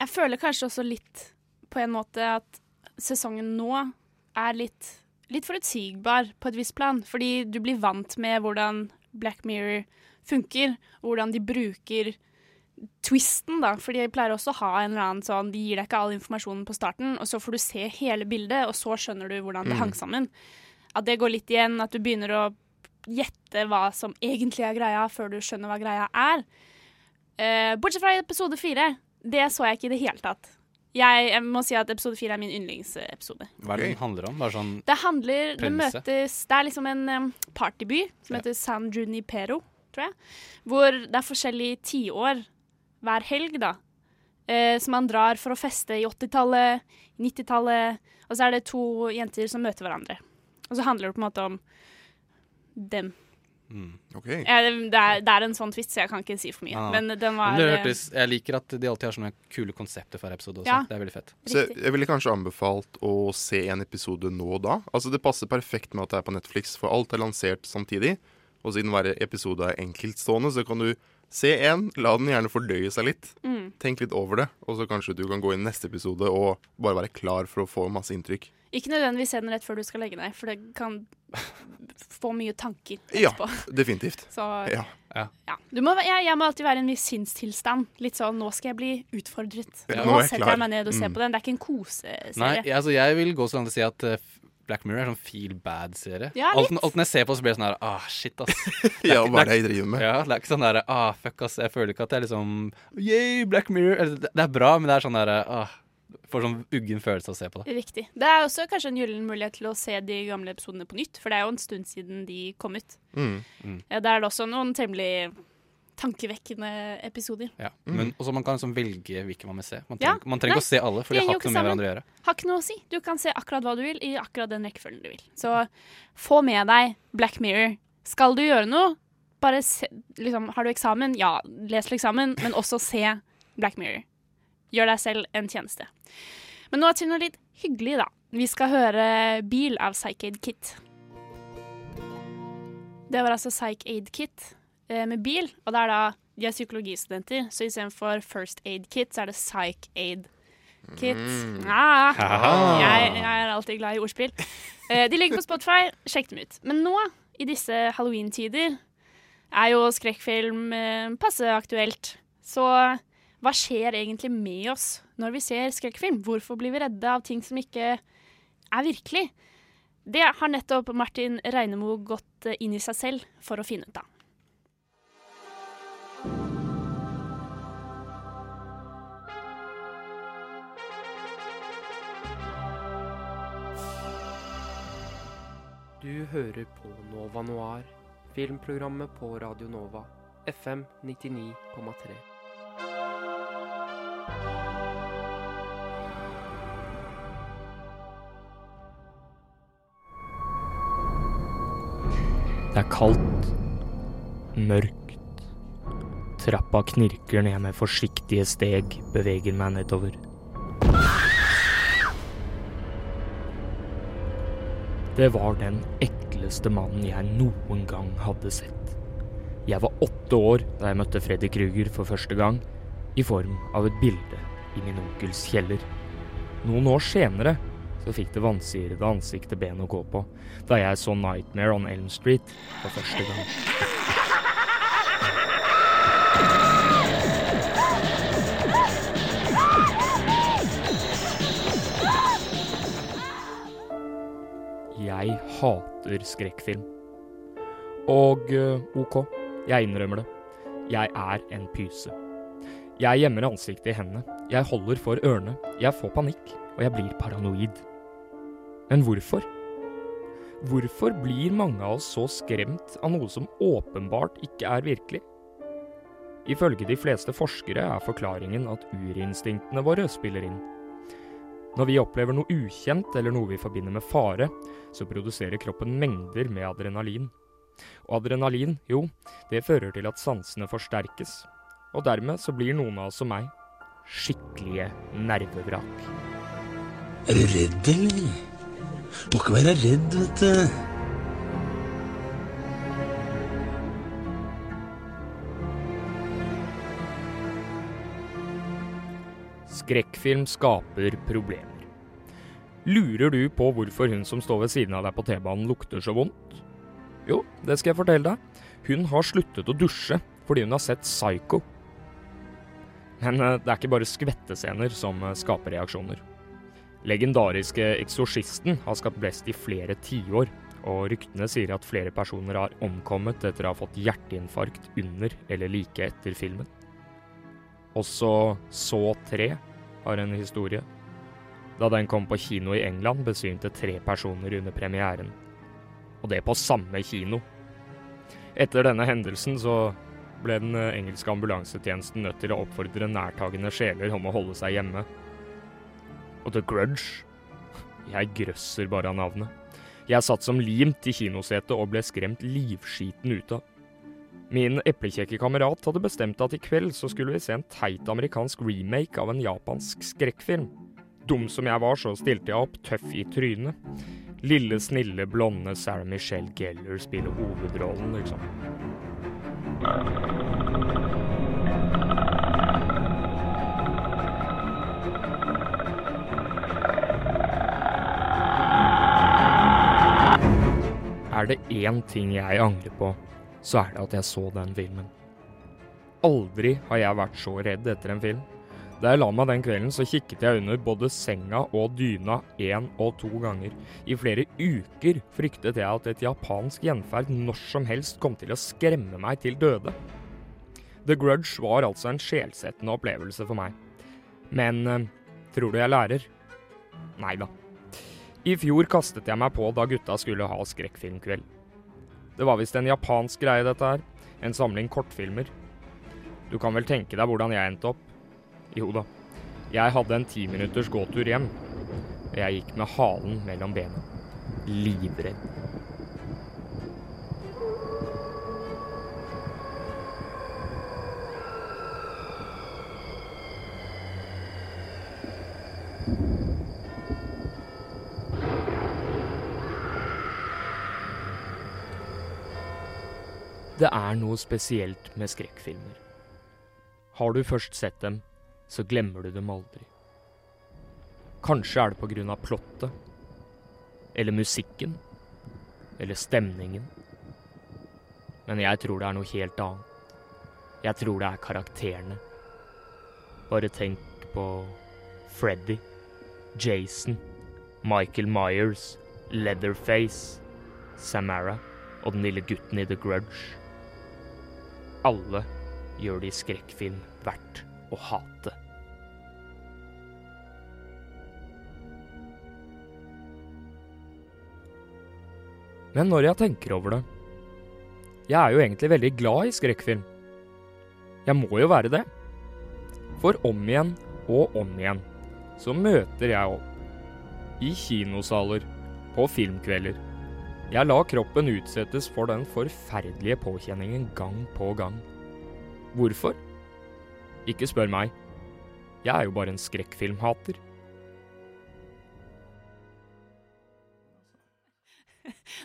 jeg føler kanskje også litt på en måte at sesongen nå er litt, litt forutsigbar på et visst plan. Fordi du blir vant med hvordan Black Mirror funker, hvordan de bruker twisten, da. For de pleier også å ha en eller annen sånn De gir deg ikke all informasjonen på starten, og så får du se hele bildet, og så skjønner du hvordan det Mm. hang sammen. At det går litt igjen, at du begynner å gjette hva som egentlig er greia, før du skjønner hva greia er. Uh, bortsett fra episode fire. Det så jeg ikke i det hele tatt. Jeg, jeg må si at episode fire er min yndlingsepisode. Hva er det den handler om? Bare sånn Det handler Det møtes Det er liksom en partyby som heter San Junipero, tror jeg. Hvor det er forskjellige tiår hver helg, da. Eh, som han drar for å feste i 80-tallet, 90-tallet. Og så er det to jenter som møter hverandre. Og så handler det på en måte om dem. Ok. Ja, det, det, er, det er en sånn twist, så jeg kan ikke si for mye. Ja. Men den var Men eh, hørtes, Jeg liker at de alltid har sånne kule konsepter for hver episode også. Ja. Det er veldig fett. Så jeg, jeg ville kanskje anbefalt å se en episode nå og da. Altså Det passer perfekt med at det er på Netflix, for alt er lansert samtidig. Og siden hver episode er enkeltstående, så kan du se en, la den gjerne fordøye seg litt. Mm. Tenk litt over det, og så kanskje du kan gå inn i neste episode og bare være klar for å få masse inntrykk. Ikke nødvendigvis se den rett før du skal legge deg, for det kan få mye tanker Ja, definitivt. Så Ja. ja. Du må, jeg, jeg må alltid være i en viss sinnstilstand. Litt sånn 'nå skal jeg bli utfordret'. Ja, nå nå er jeg setter klar. jeg meg ned og ser Mm. på den. Det er ikke en koseserie. Nei, altså, jeg vil gå så langt å si at eh, Black Mirror er sånn feel bad-serie. Ja, alt, litt. alt når jeg ser på, så blir det sånn her Ah, shit, ass. Ja, hva er det jeg driver med? Ja, det er ikke sånn derre Ah, fuck, ass. Jeg føler ikke at jeg liksom Yay, Black Mirror. Eller, det, det er bra, men det er sånn derre ah, Får sånn uggen følelse av å se på det. Riktig. Det er også kanskje en gyllen mulighet til å se de gamle episodene på nytt, for det er jo en stund siden de kom ut. Mm. Mm. Ja, Der er det også noen temmelig tankevekkende episoder. Ja. Men også man kan liksom velge hvilken man vil se. Man Mm. Ja, man trenger ikke å se alle, for de har ikke noe med hverandre å gjøre. Har ikke noe å si. Du kan se akkurat hva du vil i akkurat den rekkefølgen du vil. Så få med deg Black Mirror. Skal du gjøre noe, bare se liksom, Har du eksamen? Ja, les til eksamen, men også se Black Mirror. Gjør deg selv en tjeneste. Men nå til noe litt hyggelig, da. Vi skal høre Bil av Psych Aid Kit. Det var altså Psych Aid Kit med bil, og det er da de er psykologistudenter, så istedenfor First Aid Kit, så er det Psych Aid Kit. Mm. Ah, jeg, jeg er alltid glad i ordspill. Eh, de ligger på Spotify, sjekk dem ut. Men nå, i disse halloween-tider, er jo skrekkfilm eh, passe aktuelt. Så hva skjer egentlig med oss når vi ser skrekkfilm? Hvorfor blir vi redde av ting som ikke er virkelig? Det har nettopp Martin Reinemo gått eh, inn i seg selv for å finne ut av. Du hører på Nova Noir, filmprogrammet på Radio Nova, FM 99,3. Det er kaldt. Mørkt. Trappa knirker når jeg med forsiktige steg beveger meg nedover. Det var den ekleste mannen jeg noen gang hadde sett. Jeg var åtte år da jeg møtte Freddy Kruger for første gang, i form av et bilde i min onkels kjeller. Noen år senere så fikk det vansirede ansiktet ben å gå på, da jeg så Nightmare on Elm Street for første gang. Jeg hater skrekkfilm. Og eh, OK, jeg innrømmer det. Jeg er en pyse. Jeg gjemmer ansiktet i hendene. Jeg holder for ørene. Jeg får panikk, og jeg blir paranoid. Men hvorfor? Hvorfor blir mange av oss så skremt av noe som åpenbart ikke er virkelig? Ifølge de fleste forskere er forklaringen at urinstinktene våre spiller inn. Når vi opplever noe ukjent eller noe vi forbinder med fare, så produserer kroppen mengder med adrenalin. Og adrenalin, jo, det fører til at sansene forsterkes. Og dermed så blir noen av oss som meg skikkelige nervevrak. Er du redd, eller? Må ikke være redd, vet du. Skrekkfilm skaper problemer. Lurer du på hvorfor hun som står ved siden av deg på T-banen lukter så vondt? Jo, det skal jeg fortelle deg. Hun har sluttet å dusje fordi hun har sett Psycho. Men eh, det er ikke bare skvettescener som eh, skaper reaksjoner. Legendariske Eksorsisten har skapt blest i flere tiår, og ryktene sier at flere personer har omkommet etter å ha fått hjerteinfarkt under eller like etter filmen. Også Så 3 har en historie. Da den kom på kino i England, besvimte tre personer under premieren. Og det på samme kino. Etter denne hendelsen så ble den eh, engelske ambulansetjenesten nødt til å oppfordre nærtagende sjeler om å holde seg hjemme. Og The Grudge Jeg grøsser bare av navnet. Jeg satt som limt i kinosetet og ble skremt livskiten ut av. Min eplekjekke kamerat hadde bestemt at i kveld så skulle vi se en teit amerikansk remake av en japansk skrekkfilm. Dum som jeg var, så stilte jeg opp, tøff i trynet. Lille, snille, blonde Sarah Michelle Gellar spiller hovedrollen, liksom. Er det én ting jeg angrer på, så er det at jeg så den filmen. Aldri har jeg vært så redd etter en film. Da jeg la meg den kvelden, så kikket jeg under både senga og dyna én og to ganger. I flere uker fryktet jeg at et japansk gjenferd når som helst kom til å skremme meg til døde. The Grudge var altså en sjelsettende opplevelse for meg. Men eh, tror du jeg lærer? Nei da. I fjor kastet jeg meg på da gutta skulle ha skrekkfilmkveld. Det var visst en japansk greie, dette her. En samling kortfilmer. Du kan vel tenke deg hvordan jeg endte opp? Jo da. Jeg hadde en ti minutters gåtur hjem. Og jeg gikk med halen mellom bena. Livredd. Er noe spesielt med skrekkfilmer. Har du først sett dem, så glemmer du dem aldri. Kanskje er det av plottet, eller musikken, eller stemningen. Men jeg tror det er noe helt annet. Jeg tror det er karakterene. Bare tenk på Freddy, Jason, Michael Myers, Leatherface, Samara og den lille gutten i The Grudge. Alle gjør de skrekkfilm verdt å hate. Men når jeg tenker over det Jeg er jo egentlig veldig glad i skrekkfilm. Jeg må jo være det. For om igjen og om igjen så møter jeg opp. I kinosaler, på filmkvelder. Jeg la kroppen utsettes for den forferdelige påkjenningen gang på gang. Hvorfor? Ikke spør meg. Jeg er jo bare en skrekkfilmhater.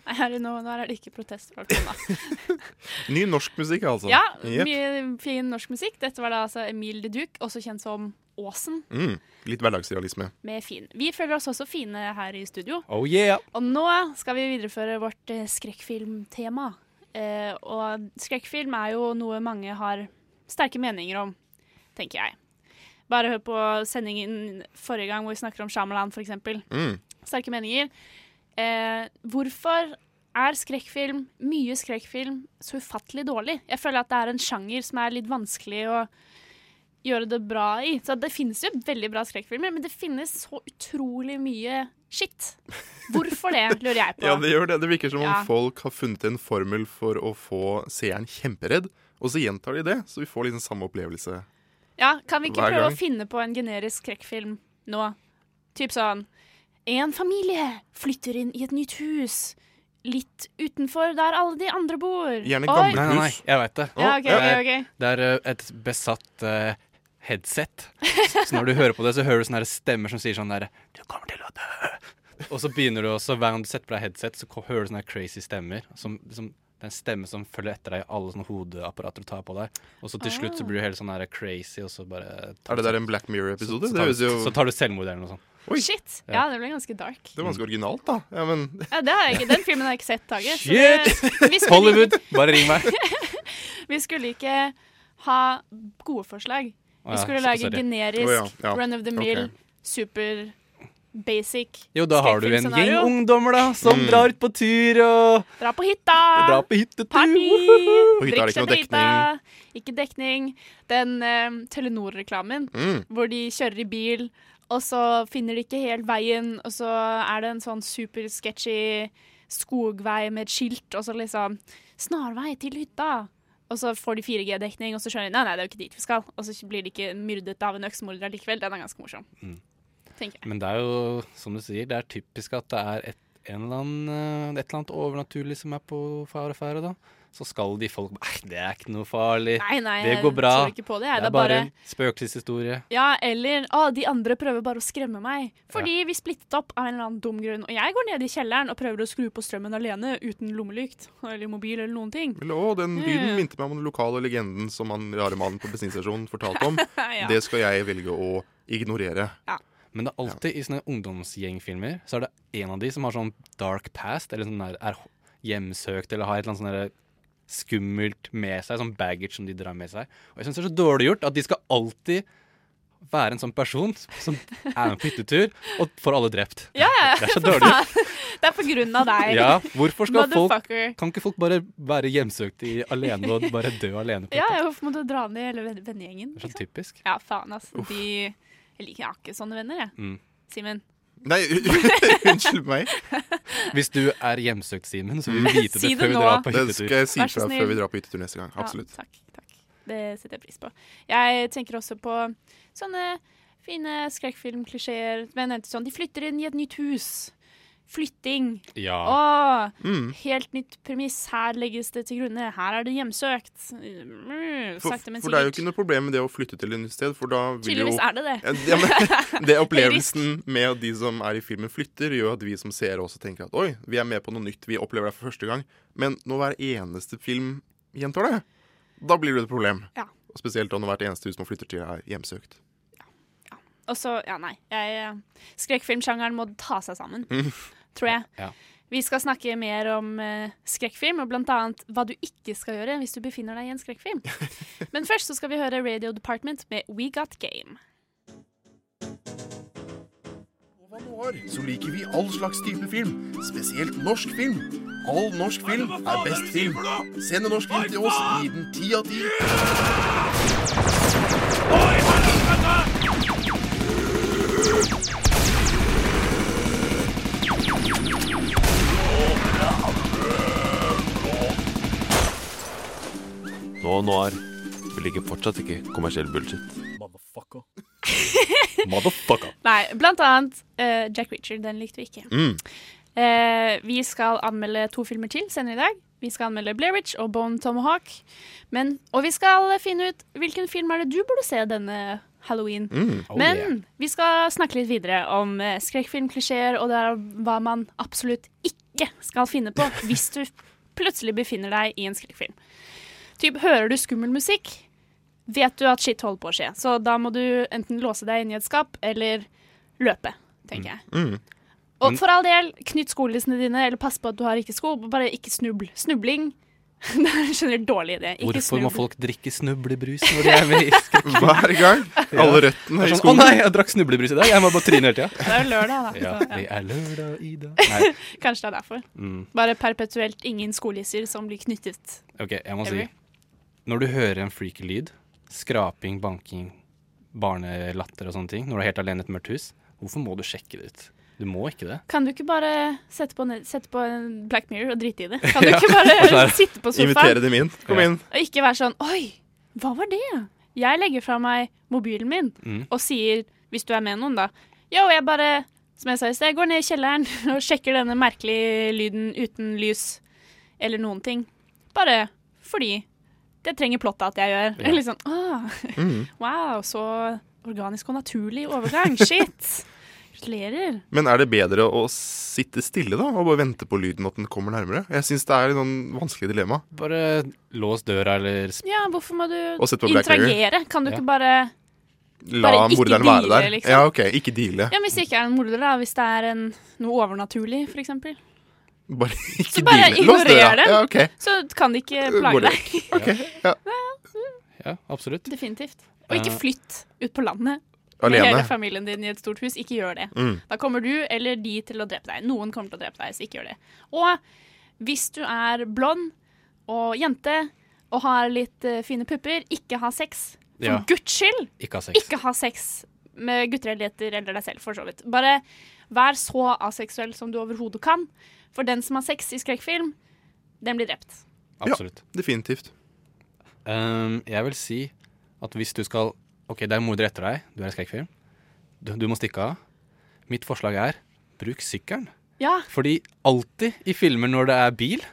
Nei, her, nå, nå er det ikke protester. hånda. Ny norsk musikk, altså. Ja, yep. mye fin norsk musikk. Dette var da altså Emil de Duc, også kjent som Åsen, Mm, litt hverdagsrealisme. med fin. Vi føler oss også fine her i studio. Oh yeah! Og nå skal vi videreføre vårt eh, skrekkfilmtema. Eh, og skrekkfilm er jo noe mange har sterke meninger om, tenker jeg. Bare hør på sendingen forrige gang hvor vi snakker om Shyamalan, eksempel. Mm. Sterke meninger. Eh, hvorfor er skrekkfilm, mye skrekkfilm, så ufattelig dårlig? Jeg føler at det er en sjanger som er litt vanskelig å gjøre det bra i. Så det finnes jo veldig bra skrekkfilmer, men det finnes så utrolig mye shit. Hvorfor det, lurer jeg på. Ja, det gjør det. Det virker som om Ja. folk har funnet en formel for å få seeren kjemperedd, og så gjentar de det, så vi får liksom samme opplevelse. Ja, Kan vi ikke prøve gang. å finne på en generisk skrekkfilm nå? Typ sånn En familie flytter inn i et nytt hus. Litt utenfor der alle de andre bor. Nei, Oi. nei, nei, jeg vet det. Ja, ok, okay, okay. ok, ok. det er eh, et besatt uh, headset. Så når du hører på det, så hører du sånne her stemmer som sier sånn derre Du kommer til å dø. Og så begynner du også, hver gang du setter på deg headset, så hører du sånne crazy stemmer. Som, som, det er en stemme som følger etter deg i alle sånne hodeapparater du tar på deg. Og så til slutt så blir du helt sånn her crazy, og så bare Er det der en Black Mirror-episode? Så, så, tar du- jo- så tar du selvmord eller noe sånt. Shit. Ja, det ble ganske dark. Det var ganske originalt, da. Ja, men Ja, det har jeg ikke, Den filmen har jeg ikke sett, Tage. Shit! det- skulle- Hollywood, bare ring meg. vi skulle ikke ha gode forslag. Vi skulle lage generisk, oh, ja, ja. run of the mill, okay. super basic Jo, da har du en gjeng ungdommer da, som Mm. drar ut på tur og Dra på hytta! Dra på hyttetur! Party! På hytta er det ikke noe dekning. Ikke dekning. Den uh, Telenor-reklamen Mm. hvor de kjører i bil, og så finner de ikke helt veien, og så er det en sånn super sketchy skogvei med et skilt, og så liksom Snarvei til hytta. Og så får de 4G-dekning, og så skjønner de nei, nei, det er jo ikke dit vi skal. Og så blir de ikke myrdet av en øksemorder likevel. Den er ganske morsom. Mm. Tenker jeg. Men det er jo, som du sier, det er typisk at det er et, en eller annen, eh, et eller annet overnaturlig som er på fare og ferde, da. Så skal de folk Nei, det er ikke noe farlig. Nei, nei, det jeg går bra. tror ikke på det, jeg. Det er bare en spøkelseshistorie. Ja, eller å, de andre prøver bare å skremme meg. Fordi vi splittet opp av en eller annen dum grunn. Og jeg går ned i kjelleren og prøver å skru på strømmen alene uten lommelykt eller mobil eller noen ting. Eller, å, den lyden Mm. minte meg om den lokale legenden som han rare mannen på bensinstasjonen fortalte om. Ja. Det skal jeg velge å ignorere. Men det er alltid i sånne ungdomsgjengfilmer så er det en av de som har sånn dark past, eller sånn der, er hjemsøkt eller har et eller annet sånn skummelt med seg, sånn baggage som de drar med seg. Og jeg syns det er så dårlig gjort at de skal alltid være en sånn person som er med på hyttetur og får alle drept. Ja, ja, Det er så dårlig Det er på grunn av deg. Ja, hvorfor skal folk Kan ikke folk bare være hjemsøkt i, alene og bare dø alene? på Ja, ja, hvorfor må du dra ned hele ven- vennegjengen? Det er så typisk. Ja, faen, altså. De Jeg liker jeg har ikke sånne venner, jeg. Mm. Simen. Nei, unnskyld meg. Hvis du er hjemsøkt, Simen, så vil vi vite Si det før vi drar på Det skal jeg si fra snill. før vi drar på hyttetur neste gang. Ja, Absolutt. takk, takk. Det setter jeg pris på. Jeg tenker også på sånne fine skrekkfilmklisjeer. Sånn, de flytter inn i et nytt hus. Flytting. Ja. Åh, Mm. Helt nytt premiss. Her legges det til grunne. Her er det hjemsøkt. Mm, For, for det er jo ikke noe problem med det å flytte til et nytt sted, for da vil jo er det det. Ja, men, det opplevelsen med at de som er i filmen flytter, gjør at vi som seere også tenker at oi, vi er med på noe nytt, vi opplever det for første gang. Men når hver eneste film gjentar det, da blir det et problem. Ja. Og spesielt når hvert eneste hus man flytter til, er hjemsøkt. Og så, ja, nei. Jeg, skrekkfilmsjangeren må ta seg sammen, Mm. tror jeg. Ja. Vi skal snakke mer om uh, skrekkfilm, og blant annet hva du ikke skal gjøre hvis du befinner deg i en skrekkfilm. Men først så skal vi høre Radio Department med We Got Game. Så liker vi all slags type film, spesielt norsk film. All norsk film er best film. Send en norsk film til oss, gi den ti av ti. Nå, Noir. Vi liker fortsatt ikke kommersiell bullshit. Motherfucker. Nei, blant annet uh, Jack Reacher. Den likte vi ikke. Mm. Uh, vi skal anmelde to filmer til senere i dag. Vi skal anmelde Blair Witch og Bone Tomahawk. Men, og vi skal finne ut hvilken film er det du burde se denne halloween. Mm. Oh, Men yeah. vi skal snakke litt videre om uh, skrekkfilmklisjeer, og det er hva man absolutt ikke skal finne på hvis du plutselig befinner deg i en skrekkfilm. Typ, hører du skummel musikk, vet du at shit holder på å skje. Så da må du enten låse deg inn i et skap eller løpe, tenker jeg. Mm. Og for all del, knytt skolissene dine, eller pass på at du har ikke sko. Bare ikke snubl. Snubling det er en generelt dårlig idé. Ikke Hvorfor må folk drikke snublebrus når de er med i skrekken? Hver gang. Alle røttene er i skolen. Å nei, jeg drakk snublebrus i dag. Jeg må bare tryne hele tida. Det er jo lørdag, da. Ja, det er lørdag i dag. Nei. Kanskje det er derfor. Mm. Bare perpetuelt ingen skolisser som blir knyttet. OK, jeg må si. Når du hører en freaky lyd, skraping, banking, barnelatter og sånne ting, når du er helt alene i et mørkt hus, hvorfor må du sjekke det ut? Du må ikke det. Kan du ikke bare sette på, sette på en Black Mirror og drite i det? Kan du Ja. ikke bare sitte på sofaen Invitere dem inn. Kom Ja. inn. og ikke være sånn Oi, hva var det? Jeg legger fra meg mobilen min Mm. og sier, hvis du er med noen, da Yo, jeg bare, som jeg sa i sted, går ned i kjelleren og sjekker denne merkelige lyden uten lys eller noen ting. Bare fordi det trenger plottet at jeg gjør. Ja. Ah, Mm. Wow, så organisk og naturlig overgang. Shit. Gratulerer. Men er det bedre å sitte stille da, og bare vente på lyden at den kommer nærmere? Jeg syns det er et sånn vanskelig dilemma. Bare lås døra eller Ja, hvorfor må du interagere? Kan du Ja. ikke bare La morderen være der. liksom. Ja, OK. Ikke deale. Ja, Hvis det ikke er en morder, da. Hvis det er en, noe overnaturlig, eksempel. Bare ikke Så bare ignorer dem. Ja, okay. Så kan de ikke plage deg. Okay, ja. Ja, absolutt. Definitivt. Og ikke Eh, flytt ut på landet Alene. med hele familien din i et stort hus. Ikke gjør det. Mm. Da kommer du eller de til å drepe deg. Noen kommer til å drepe deg, så ikke gjør det. Og hvis du er blond og jente og har litt eh, fine pupper, ikke ha sex. For Ja. guds skyld! Ikke ha sex. Ikke ha sex med gutter eller jenter eller deg selv, for så vidt. Bare vær så aseksuell som du overhodet kan. For den som har sex i skrekkfilm, den blir drept. Absolutt. Definitivt. Um, jeg vil si at hvis du skal OK, det er morder etter deg, du er i skrekkfilm. Du, du må stikke av. Mitt forslag er bruk sykkelen. Ja. Fordi alltid i filmer når det er bil,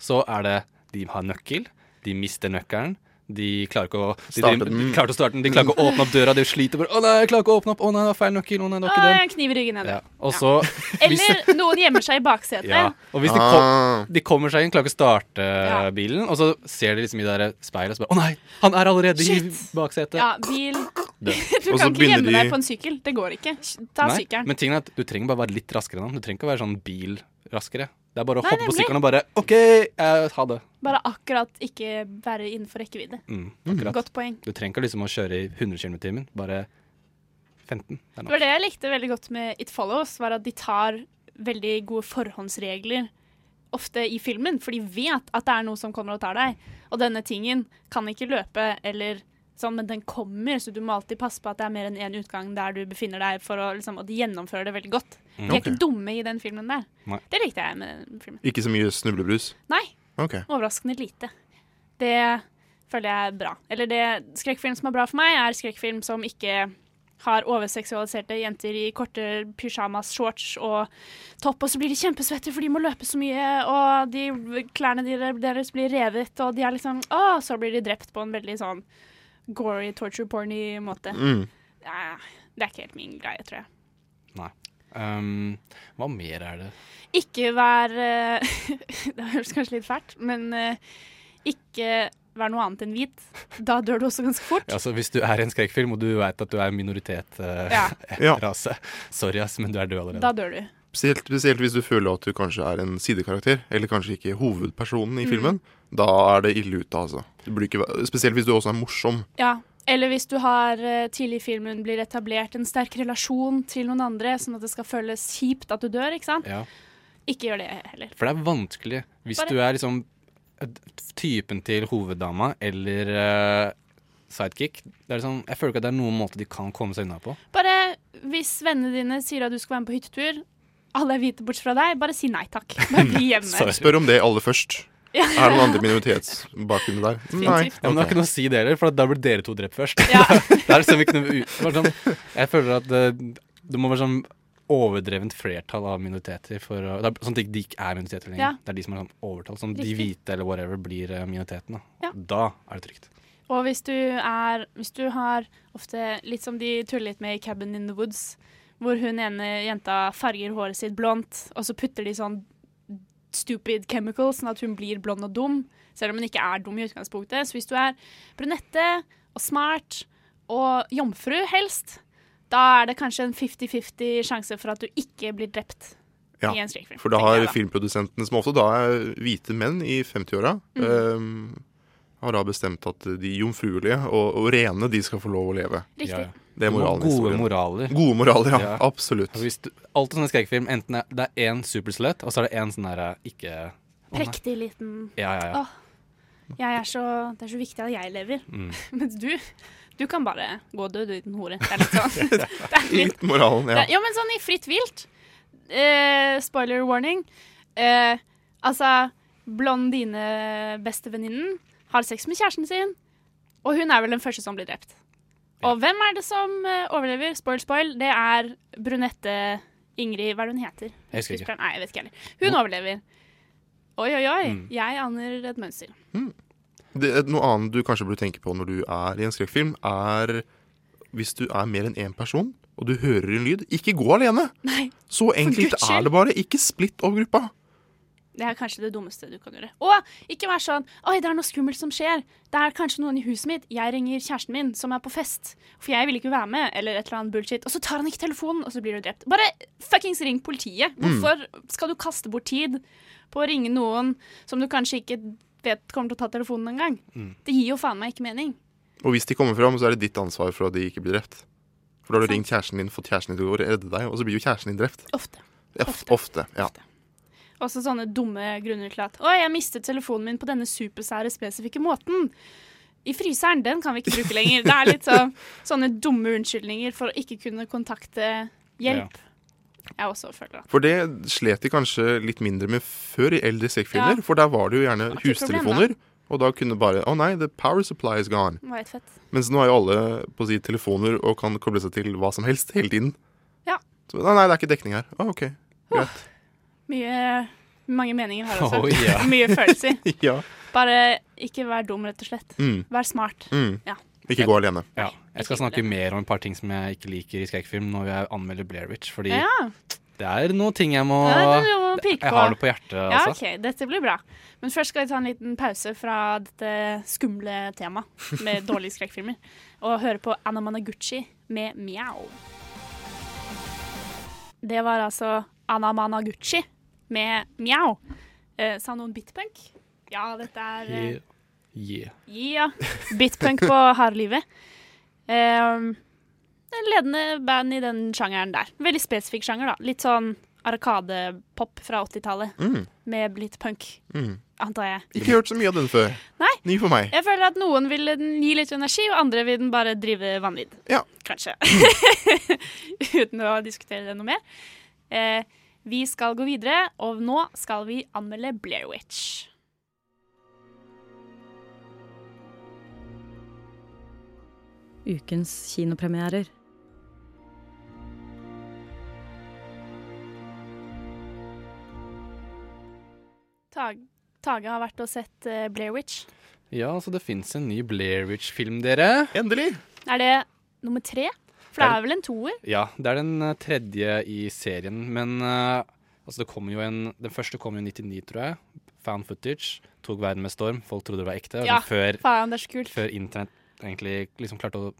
så er det de har nøkkel, de mister nøkkelen. De klarer ikke å de, Starte de, den. de, klarer ikke å starte den, de klarer ikke å åpne opp døra, de sliter bare 'Å nei, jeg klarer ikke å åpne opp', 'Å nei, det var feil nøkkel', 'Å nei, det var ikke den'. Kniv i ryggen. Ja. Også, ja. Eller noen gjemmer seg i baksetet. ja. Og hvis de, Ah. kom, de kommer seg inn, klarer ikke å starte bilen, og så ser de liksom i det speilet og så bare 'Å nei, han er allerede i baksetet'. Ja, bil. Du kan ikke gjemme de- deg på en sykkel. Det går ikke. Ta sykkelen. Men tingen er at du trenger bare være litt raskere enn han. Du trenger ikke å være sånn bil raskere. Det er bare å Nei, hoppe på nemlig. sykkelen og bare OK, eh, ha det. Bare akkurat ikke være innenfor rekkevidde. Mm, akkurat. Godt poeng. Du trenger ikke liksom å kjøre i 100 km i timen. Bare 15. Det er Det var det jeg likte veldig godt med It Follows, var at de tar veldig gode forhåndsregler ofte i filmen, for de vet at det er noe som kommer og tar deg. Og denne tingen kan ikke løpe eller sånn, men den kommer, så du må alltid passe på at det er mer enn én utgang der du befinner deg, for å, liksom, at de gjennomfører det veldig godt. Mm. De er okay. ikke dumme i den filmen der. Nei. Det likte jeg med den filmen. Ikke så mye snublebrus? Nei, Okay. overraskende lite. Det føler jeg er bra. Eller det skrekkfilm som er bra for meg, er skrekkfilm som ikke har overseksualiserte jenter i korte pyjamas, shorts og topp, og så blir de kjempesvette for de må løpe så mye, og de klærne deres blir revet, og de er liksom Å, så blir de drept på en veldig sånn gory, torture porny måte. Mm. Ja, det er ikke helt min greie, tror jeg. Nei. Um, hva mer er det? Ikke vær uh, Det høres kanskje litt fælt, men uh, ikke vær noe annet enn hvit. Da dør du også ganske fort. Altså, hvis du er i en skrekkfilm, og du vet at du er minoritet uh, Ja. Ja. rase Sorry, ass, men du er død allerede. Da dør du. Spesielt, spesielt hvis du føler at du kanskje er en sidekarakter, eller kanskje ikke hovedpersonen i Mm. filmen. Da er det ille ute, altså. Ikke, spesielt hvis du også er morsom. Ja. Eller hvis du har eh, tidlig i filmen blir etablert en sterk relasjon til noen andre, sånn at det skal føles kjipt at du dør, ikke sant? Ja. Ikke gjør det heller. For det er vanskelig hvis Bare- du er liksom eh, typen til hoveddama eller uh, sidekick. Det er liksom, jeg føler ikke at det er noen måte de kan komme seg unna på. Bare hvis vennene dine sier at du skal være med på hyttetur, alle er hvite bortsett fra deg, bare si nei takk. Bare bli hjemme. Spør om det aller først. Ja. Er det noen andre minoritetsbakgrunner der? Nei. Ja, men Det har ikke noe å si det heller, for da blir dere to drept først. Ja. det er liksom ikke noe bare sånn, Jeg føler at det, det må være sånn overdrevent flertall av minoriteter for å, det er sånn at de ikke er minoriteter lenger. Ja. Det er de som er sånn overtall. Sånn de hvite eller whatever blir eh, minoriteten. Da. Ja. da er det trygt. Og hvis du er Hvis du har ofte litt som de tuller litt med i Cabin in the Woods, hvor hun ene jenta farger håret sitt blondt, og så putter de sånn stupid chemicals, sånn at hun blir blond og dum, selv om hun ikke er dum i utgangspunktet. Så hvis du er brunette og smart og jomfru, helst, da er det kanskje en 50-50 sjanse for at du ikke blir drept Ja, i en skrekkfilm. for da har da. filmprodusentene, som ofte da er hvite menn i 50-åra, Mm. ehm, har da bestemt at de jomfruelige og, og rene, de skal få lov å leve. Riktig. Ja, ja. Det er moralen Gode moraler. Gode moraler, ja. Absolutt. Og Hvis du, alt sånn skrekkfilm, enten er, det er én supersløtt, og så er det én sånn derre ikke Å. Prektig liten Ja, ja, ja. Åh, jeg er så, det er så viktig at jeg lever. Mm. Mens du, du kan bare gå og dø, du liten hore. Det er litt sånn. det er Litt moralen, ja. Ja, men sånn i fritt vilt. Eh, spoiler warning. Eh, altså, blondine-bestevenninnen har sex med kjæresten sin, og hun er vel den første som blir drept. Og hvem er det som eh, overlever? Spoil, spoil. Det er brunette Ingrid Hva er det hun heter? Jeg husker ikke. Nei, jeg vet ikke heller. Hun overlever. Oi, oi, oi. Mm. Jeg aner et mønster. Det, noe annet du kanskje burde tenke på når du er i en skrekkfilm, er hvis du er mer enn én person, og du hører en lyd, ikke gå alene! Nei, Så enkelt er det bare. Ikke splitt opp gruppa. Det er kanskje det dummeste du kan gjøre. Og ikke vær sånn Oi, det er noe skummelt som skjer. Det er kanskje noen i huset mitt. Jeg ringer kjæresten min, som er på fest. For jeg vil ikke være med, eller et eller annet bullshit. Og så tar han ikke telefonen, og så blir du drept. Bare fuckings ring politiet. Mm. Hvorfor skal du kaste bort tid på å ringe noen som du kanskje ikke vet kommer til å ta telefonen engang? Mm. Det gir jo faen meg ikke mening. Og hvis de kommer fram, så er det ditt ansvar for at de ikke blir drept. For da har du ringt kjæresten din, fått kjæresten din til å redde deg, og så blir jo kjæresten din drept. Ofte. Ofte. ofte. ja. Også sånne dumme grunner til at Å, jeg mistet telefonen min på denne supersære spesifikke måten. I fryseren, den kan vi ikke bruke lenger. Det er litt så, sånne dumme unnskyldninger for å ikke kunne kontakte hjelp. Jeg også føler at For det slet de kanskje litt mindre med før i eldre skrekkfilmer. Ja. For der var det jo gjerne ikke hustelefoner. Og da kunne bare Å nei, the power supply is gone. Det fett. Mens nå har jo alle på å si, telefoner og kan koble seg til hva som helst hele tiden. Ja. Så, nei, nei, det er ikke dekning her. Å, OK. Greit. Mye Mange meninger her også. Oh, ja. Mye følelser. ja. Bare ikke vær dum, rett og slett. Mm. Vær smart. Mm. Ja. Ikke gå alene. Ja. Jeg skal snakke mer om et par ting som jeg ikke liker i skrekkfilm når jeg anmelder Blair Witch, fordi Ja. det er noen ting jeg må Ja, må Jeg har det på hjertet, Ja, altså. ok, Dette blir bra. Men først skal vi ta en liten pause fra dette skumle temaet med dårlige skrekkfilmer, og høre på Anna Managuchi med Meow. Det var altså Anna Managuchi med Mjau. Eh, sa noen bitpunk? Ja, dette er eh, Yeah. yeah. Bitpunk på harde livet. Um, en ledende band i den sjangeren der. Veldig spesifikk sjanger, da. Litt sånn arkadepop fra 80-tallet. Mm. Med litt punk, Mm. antar jeg. Ikke hørt så mye av den før. Nei. Ny for meg. Jeg føler at noen vil den gi litt energi, og andre vil den bare drive vanvidd. Ja. Kanskje. Uten å diskutere det noe mer. Eh, vi skal gå videre, og nå skal vi anmelde Blair Witch. Ukens kinopremierer. Tag Tage har vært og sett eh, Blair Witch. Ja, altså det fins en ny Blair Witch-film, dere. Endelig! Er det nummer tre? For det er vel en toer? Ja, det er den eh, tredje i serien, men uh, altså det kommer jo en Den første kom jo i 99, tror jeg. Found footage. Tok verden med storm. Folk trodde det var ekte. Ja, før, faen, det er så kult. før internett egentlig liksom klarte å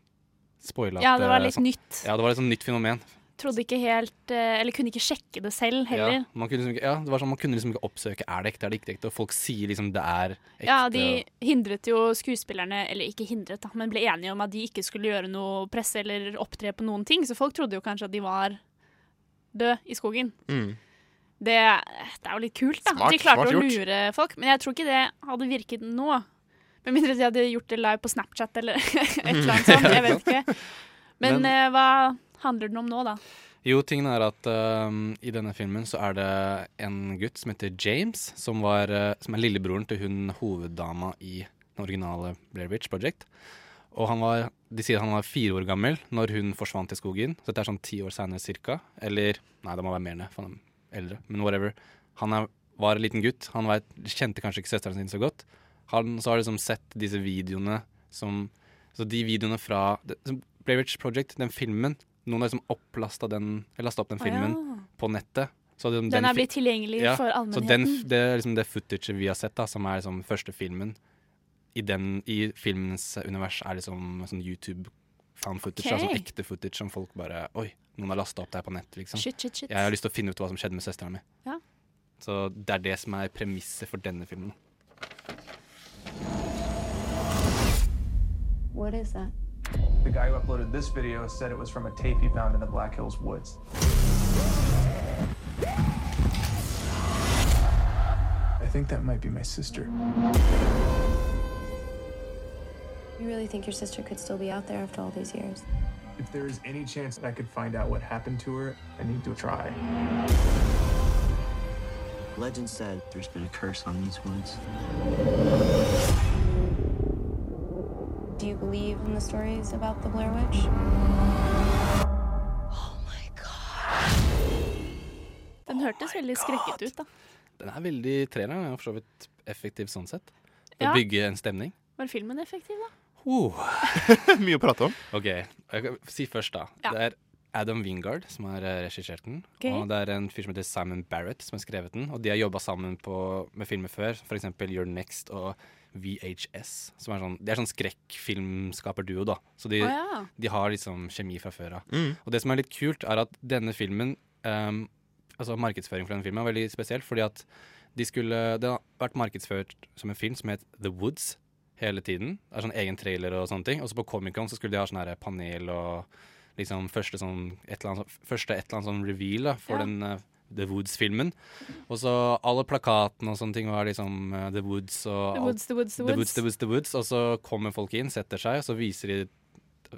spoile Ja, det var litt sånn- nytt. Ja, det var et sånn nytt fenomen. Trodde ikke helt eh, Eller kunne ikke sjekke det selv heller. Ja, man kunne liksom ikke, ja, det var sånn, man kunne liksom ikke oppsøke er det ekte, er det ikke ekte, og folk sier liksom det er ekte. Ja, de hindret jo skuespillerne, eller ikke hindret, da, men ble enige om at de ikke skulle gjøre noe presse eller opptre på noen ting, så folk trodde jo kanskje at de var døde i skogen. Mm. Det, det er jo litt kult, da. Smart, de klarte smart å gjort. lure folk, men jeg tror ikke det hadde virket nå. Med mindre de hadde gjort det live på Snapchat eller et eller annet sånt. Jeg vet ikke. Men, Men- eh, hva handler den om nå, da? Jo, tingen er at uh, i denne filmen så er det en gutt som heter James, som, var, uh, som er lillebroren til hun hoveddama i den originale Blair Witch Project. Og han var, de sier han var fire år gammel når hun forsvant i skogen. Så dette er sånn ti år senere cirka. Eller Nei, det må være mer enn det, eldre. Men whatever. Han er, var en liten gutt. Han vet, kjente kanskje ikke søsteren sin så godt. Han så har liksom sett disse videoene som Så de videoene fra Blair Witch Project, den filmen Noen har liksom opplasta den Eller lasta opp den filmen filmen ja. på nettet. Så den, Den er blitt tilgjengelig for Så den, det er liksom det footaget vi har sett, da, som er liksom første filmen i, den, i filmens univers, er liksom sånn YouTube fan footage. okay. da, Sånn ekte footage som folk bare Oi, noen har lasta opp det her på nett, liksom. Shit, shit, shit. Jeg har lyst til å finne ut hva som skjedde med søstera mi. Ja. Så det er det som er premisset for denne filmen. What is that? The guy who uploaded this video said it was from a tape he found in the Black Hills woods. I think that might be my sister. You really think your sister could still be out there after all these years? If there is any chance that I could find out what happened to her, I need to try. Legend said there's been a curse on these woods. Do you believe in the stories about the Blair Witch? Den hørtes veldig skrekket ut, da. Den er veldig traileren er for så vidt effektiv sånn sett. For Ja. å bygge en stemning. Var filmen effektiv, da? Oh. Mye å prate om. OK, jeg kan si først, da. Ja. Det er Adam Wingard som har eh, regissert den. Okay. Og det er en fyr som heter Simon Barrett som har skrevet den. Og de har jobba sammen på, med filmer før, f.eks. Your Next og VHS. Som er sånn, det er sånn skrekkfilmskaperduo, da. Så de, oh, ja. de har liksom kjemi fra før av. Mm. Og det som er litt kult, er at denne filmen um, Altså markedsføring for denne filmen er veldig spesiell, fordi at de skulle Det har vært markedsført som en film som het The Woods hele tiden. Det er sånn egen trailer og sånne ting. Og så på Comic-Con så skulle de ha sånn panel og liksom første sånn et eller annet, første et eller annet sånn reveal da, for Ja. den eh, The Woods-filmen. Og så alle plakatene og sånne ting var liksom uh, The Woods og The Woods, The Woods, The The Woods. The Woods, The Woods. Og så kommer folk inn, setter seg, og så viser de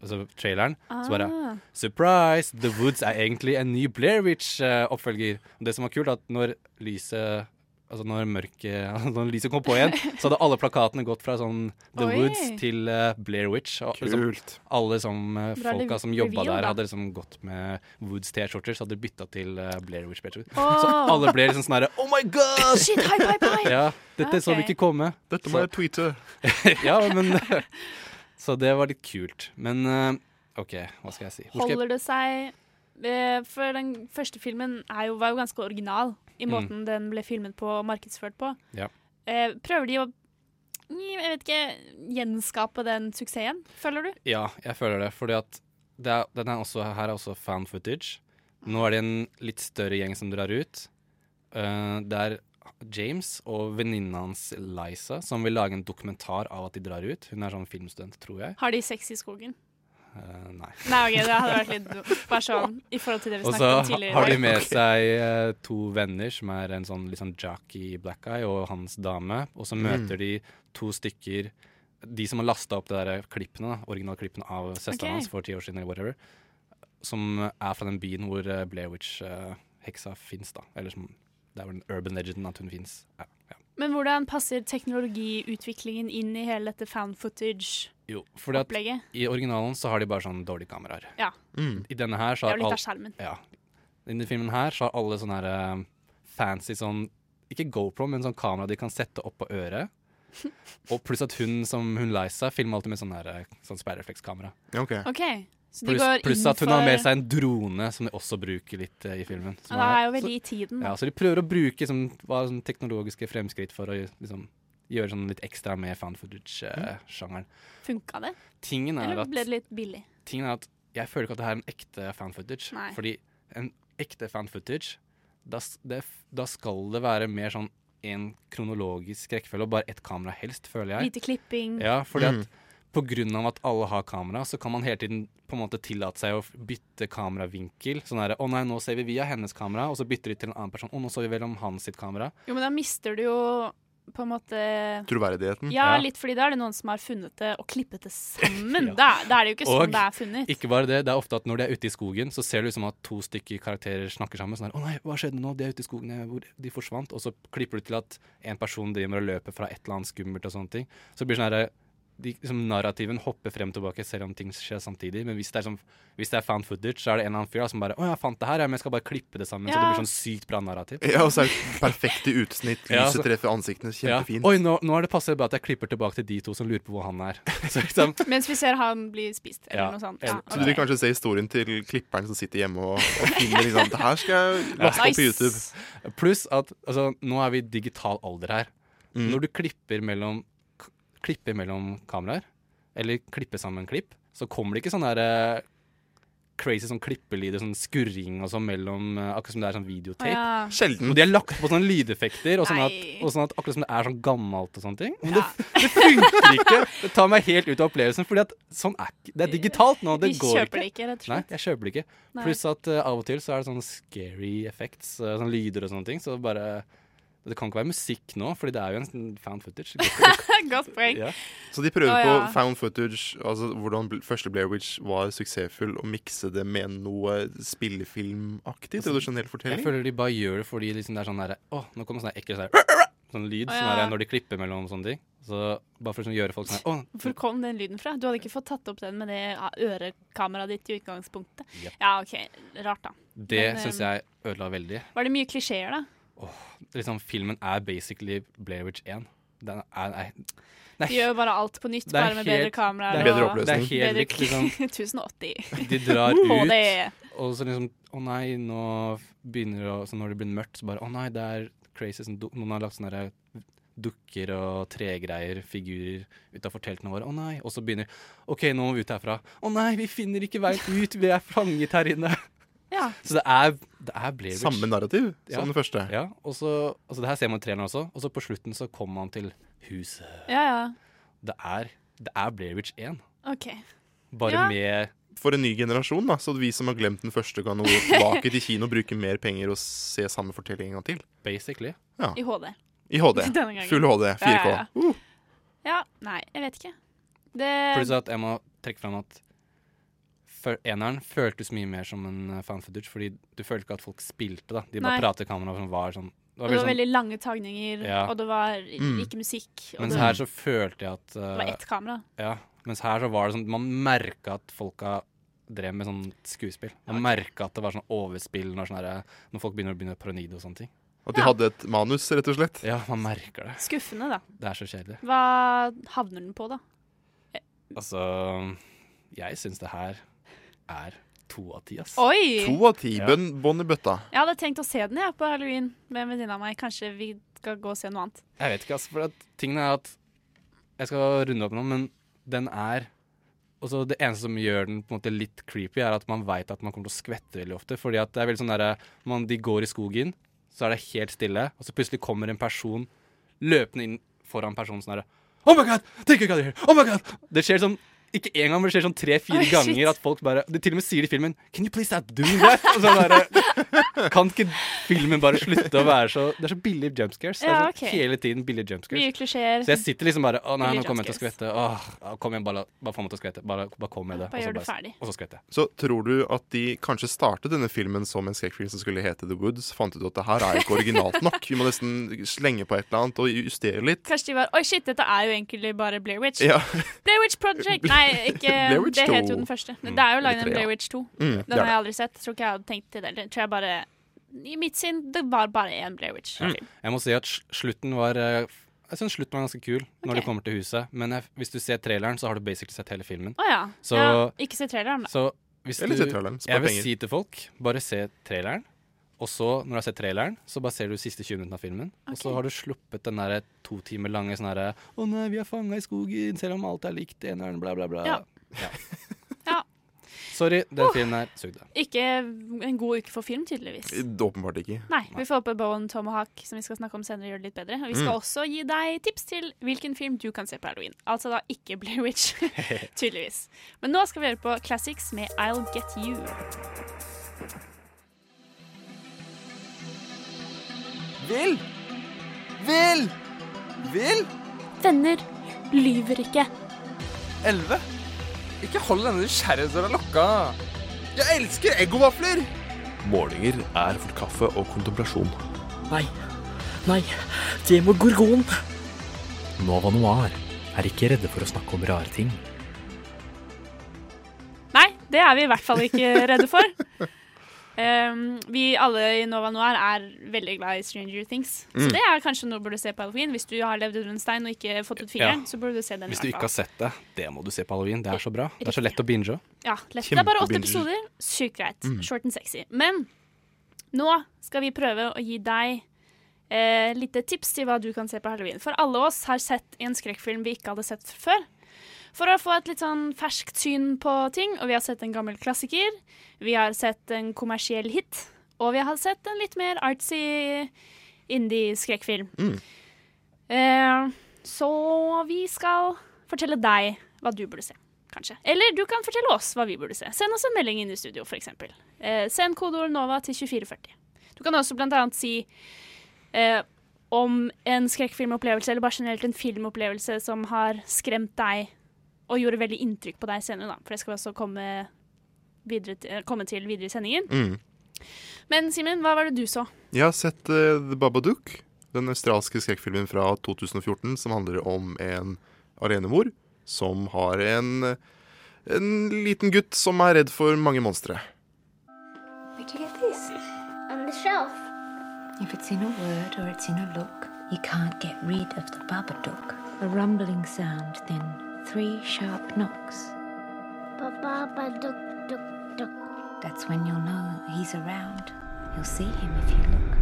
altså, traileren. Så bare Ah. Surprise! The Woods er egentlig en ny Blair Witch-oppfølger. Og det som var kult, at når lyset Altså når mørket altså Når lyset kom på igjen, så hadde alle plakatene gått fra sånn The Oi. Woods til uh, Blair Witch. Og liksom, Kult. alle som, uh, folka som reveal, jobba der, hadde liksom gått med Woods-T-skjorter, så hadde de bytta til uh, Blair Witch. Åh. Så alle ble liksom sånn herre Oh my god! Shit, hype, hype, hype! Ja, dette så vi ikke komme. Dette må jeg tweete. ja, men Så det var litt kult. Men OK, hva skal jeg si? Skal jeg Holder det seg For den første filmen er jo, var jo ganske original i Mm. måten den ble filmet på og markedsført på. Ja. Eh, prøver de å jeg vet ikke, gjenskape den suksessen, føler du? Ja, jeg føler det. Fordi at det er, den er også, her er også fan footage. Nå er det en litt større gjeng som drar ut. Uh, det er James og venninna hans Liza som vil lage en dokumentar av at de drar ut. Hun er sånn filmstudent, tror jeg. Har de sex i skogen? Eh, nei. Nei, ok, det hadde vært litt dumt. Bare sånn i forhold til det vi snakket om tidligere. Og så har de med seg uh, to venner, som er en sånn litt sånn jockey black guy og hans dame. Og så Mm. møter de to stykker De som har lasta opp de der klippene, originalklippene av søsteren okay. hans for ti år siden, eller whatever. Som er fra den byen hvor eh, Blair Witch-heksa fins, da. Eller som Det er vel en urban legend at hun fins. Ja. Men hvordan passer teknologiutviklingen inn i hele dette fan footage? Jo, fordi at Opplegget. i originalen så har de bare sånn dårlige kameraer. Ja. I denne her så Det er har jo litt av skjermen. Ja. I denne filmen her så har alle sånne her eh, fancy sånn Ikke GoPro, men sånn kamera de kan sette opp på øret. Og pluss at hun som hun Liza filmer alltid med sånn her, eh, sånn speilreflekskamera. Ok. OK. Så de Pluss går pluss at hun har med seg en drone, som de også bruker litt uh, i filmen. Ja, det er jo veldig i tiden. ja, så de prøver å bruke liksom, hva, sånn teknologiske fremskritt for å liksom, gjøre sånn litt ekstra med fan footage-sjangeren. Funka det? Tingen er Eller at ble det litt billig? Tingen er at jeg føler ikke at det her er en ekte fan footage. Nei. Fordi en ekte fan footage, da, det, da skal det være mer sånn en kronologisk rekkefølge, og bare ett kamera helst, føler jeg. Lite klipping. Ja, fordi Mm. at på av at alle har kamera, så kan man hele tiden på en måte tillate seg å bytte kameravinkel. Sånn herre 'Å nei, nå ser vi via hennes kamera', og så bytter de til en annen person. 'Å, nå så vi vel om hans sitt kamera'. Jo, men da mister du jo på en måte Troverdigheten. Ja, Ja. litt fordi da er det noen som har funnet det og klippet det sammen. da, da er det jo ikke sånn Og det er funnet. Ikke bare det, det er ofte at når de er ute i skogen, så ser du liksom at to stykker karakterer snakker sammen. Sånn her, 'Å nei, hva skjedde nå? De er ute i skogen. Hvor, de forsvant.' Og så klipper du til at en person driver og løper fra et eller annet skummelt og sånne ting. Så det blir sånn herre de, liksom, Narrativen hopper frem og tilbake selv om ting skjer samtidig. Men hvis det er, som, hvis det er fan footage, så er det en eller annen fyr da, som bare 'Å, jeg fant det her, ja, men jeg skal bare klippe det sammen'. Så det blir sånn sykt bra narrativ. Ja, og så er det perfekte utsnitt. Ja, Lyset treffer ansiktene. Ja. Kjempefint. Oi, nå, nå er det passet bare at jeg klipper tilbake til de to som lurer på hvor han er. Så liksom, Mens vi ser han bli spist, eller Ja, noe sånt. eller- Ja, Så du vil kanskje se historien til klipperen som sitter hjemme og, og finner liksom Det her skal jeg laste opp på YouTube. Pluss at altså, nå er vi i digital alder her. Mm. Når du klipper mellom, k- klipper mellom kameraer, eller klippe sammen klipp, så kommer det ikke sånn der eh, crazy sånn klippelyder, sånn skurring og sånn mellom eh, Akkurat som det er sånn videotape. Å, ja. Sjelden. Og de har lagt på sånne lydeffekter, og sånn, at, Nei. og sånn at akkurat som det er sånn gammelt og sånne ting. Men det, det funker ikke! Det tar meg helt ut av opplevelsen, fordi at sånn er ikke Det er digitalt nå, det Vi går kjøper det ikke, rett og Nei, slett. jeg kjøper det ikke. Nei. Pluss at eh, av og til så er det sånne scary effects, uh, sånne lyder og sånne ting, så bare Det kan ikke være musikk nå, fordi det er jo en sånn found footage. Godt poeng. Yeah. Så de prøver Å, på found footage, altså hvordan første Blair Witch var suksessfull, og mikse det med noe spillefilmaktig, tradisjonell Jeg fortelling. føler de bare gjør det fordi liksom det er sånn derre Å, nå kommer sånn ekkel sånn, sånn lyd oh, ja. sånn der, når de klipper mellom sånne ting. Så bare for å liksom gjøre folk sånn her, Å, Hvor kom den lyden fra? Du hadde ikke fått tatt opp den med det ja, ørekameraet ditt i utgangspunktet? Yep. Ja, OK. Rart, da. det syns um, jeg ødela veldig. Var det mye klisjeer, da? Liksom, filmen er basically Blair Witch 1. Den er, er, De gjør bare alt på nytt, er bare med bedre helt- kameraer. det er- Bedre oppløsning. Det er helt bedre riktig sånn 1080. De drar ut, og så liksom Å nei, nå begynner å Så når det blir mørkt, så bare Å nei, det er crazy. Sånn, noen har lagt sånne dukker og tregreier, figurer, utafor teltene våre. Å nei. Og så begynner OK, nå må vi ut herfra. Å nei, vi finner ikke veien ut, vi er fanget her inne. Ja. Så det er, det er Blair Witch. Samme narrativ Ja. som den første. Ja, og så altså Det her ser man i traileren også, og så på slutten så kommer man til huset. Ja, ja. Det er, det er Blair Witch 1, Okay. bare Ja. med For en ny generasjon, da, så vi som har glemt den første, kan nå gå tilbake til kino, bruke mer penger og se samme fortelling en gang til. basically. Ja. I HD. I HD. Full HD. 4K. Ja, ja, ja. Uh. Ja, nei, jeg vet ikke. Det Plutselig at jeg må trekke fram at eneren føltes mye mer som en uh, fan footage, fordi du følte ikke at folk spilte, da. De bare pratet i kamera som var sånn Og det var veldig lange tagninger, Ja. og det var Mm. ikke musikk. Og Mens det, her så følte jeg at det var eh, ett kamera. Ja, mens her så var det sånn Man merka at folka drev med sånn skuespill. Man merka at det var sånn overspill når, sånne, når folk begynner å begynne paranoide og sånne ting. At de hadde et manus, rett og slett. Ja, man merker det. Skuffende, da. Det er så kjedelig. Hva havner den på, da? Altså Jeg syns det her er to av ti, ass. Oi! To av ti. Ja. Bånn i bøtta. Jeg hadde tenkt å se den jeg, på halloween med en venninne av meg. Kanskje vi skal gå og se noe annet. Jeg vet ikke, ass. For at tingen er at Jeg skal runde opp nå, men den er også Det eneste som gjør den på en måte litt creepy, er at man veit at man kommer til å skvette veldig ofte. Fordi at det er veldig sånn derre man- De går i skogen, så er det helt stille, og så plutselig kommer en person løpende inn foran personen sånn herre Oh my god! Take a god here! Oh my god! Det skjer sånn ikke en gang, men det skjer sånn tre-fire ganger at folk bare De til og med sier i filmen Can you please stop doing that? Og så bare, kan ikke filmen bare slutte å være så Det er så billige jumpscares. Det Ja, sånn ok. Hele tiden billige jumpscares. Mye klisjeer. Så jeg sitter liksom bare Å nei, nå kommer jeg til å skvette. Åh, kom igjen, bare, bare få meg til å skvette. Bare, bare kom med det. Bare Og så det ferdig. Og så skvetter jeg. Så tror du at de kanskje startet denne filmen som en skrekkfilm som skulle hete The Woods? Fant ut at det her er ikke originalt nok. Vi må nesten slenge på et eller annet og justere litt. Kanskje de var Oi, shit, dette er jo egentlig bare Blair Witch. Ja. Blair Witch Project! Nei, ikke Det 2. het jo den første. Det er jo lagd en Blair. Witch 2. Mm, den har jeg aldri sett. Tror ikke jeg hadde tenkt til det. Tror jeg bare I mitt sinn, det var bare én Blair Witch. Mm. Jeg må si at slutten var eh, Jeg syns slutten var ganske kul når du det kommer til huset. Men jeg, hvis du ser traileren, så har du basically sett hele filmen. Oh, ja. Så, ja. Ikke se traileren, da. så hvis Eller du se traileren, spar Jeg vil penger. si til folk, bare se traileren. Og så, når du har sett traileren, så bare ser du siste 20 minuttene av filmen. Og så har du sluppet den der to timer lange sånn herre Å nei, vi er fanga i skogen, selv om alt er likt, eneren, bla, bla, bla. Ja. Ja. Ja. Sorry, den filmen her sugde. Ikke en god uke for film, tydeligvis. Åpenbart ikke. Nei, vi får håpe Bowen Tomahawk, som vi skal snakke om senere, gjør det litt bedre. Og vi skal Mm. også gi deg tips til hvilken film du kan se på halloween. Altså da ikke Blair Witch, tydeligvis. Men nå skal vi høre på Classics med I'll Get You. Vil! Vil! Vil! Venner lyver ikke. Elleve. Ikke hold denne nysgjerrighetsdøra lukka. Jeg elsker eggovafler! Målinger er for kaffe og kontemplasjon. Nei, nei, det må gorgon. Nova Noir er ikke redde for å snakke om rare ting. Nei, det er vi i hvert fall ikke redde for. Um, vi alle i Nova Noir er veldig glad i Stranger Things. Så Mm. det er kanskje noe du burde se på halloween. Hvis du har levd under en stein og ikke fått ut fingeren, Ja. så burde du se den. Hvis du ikke har sett det, det må du se på halloween. Det er så bra. Det er så lett å binge. Ja, lett. Det er bare åtte episoder. Sykt greit. Mm. Short and sexy. Men nå skal vi prøve å gi deg eh, lite tips til hva du kan se på halloween. For alle oss har sett en skrekkfilm vi ikke hadde sett før. For å få et litt sånn ferskt syn på ting. Og vi har sett en gammel klassiker. Vi har sett en kommersiell hit. Og vi har sett en litt mer artsy indie-skrekkfilm. Mm. Eh, så vi skal fortelle deg hva du burde se, kanskje. Eller du kan fortelle oss hva vi burde se. Send oss en melding inn i studio, f.eks. Eh, send kodeord NOVA til 2440. Du kan også blant annet si eh, om en skrekkfilmopplevelse, eller bare generelt en filmopplevelse som har skremt deg og gjorde veldig inntrykk på deg senere, da. For det skal vi også komme, videre til, komme til videre i sendingen. Mm. Men Simen, hva var det du så? Jeg har sett uh, The Babadook, den australske skrekkfilmen fra 2014 som handler om en alenemor som har en, en liten gutt som er redd for mange monstre. Where'd you get this? On the shelf. If it's in a word or it's in a look, you can't get rid of the Babadook. A rumbling sound, then three sharp knocks. Babadook, dook, dook. That's when you'll know he's around. You'll see him if you look.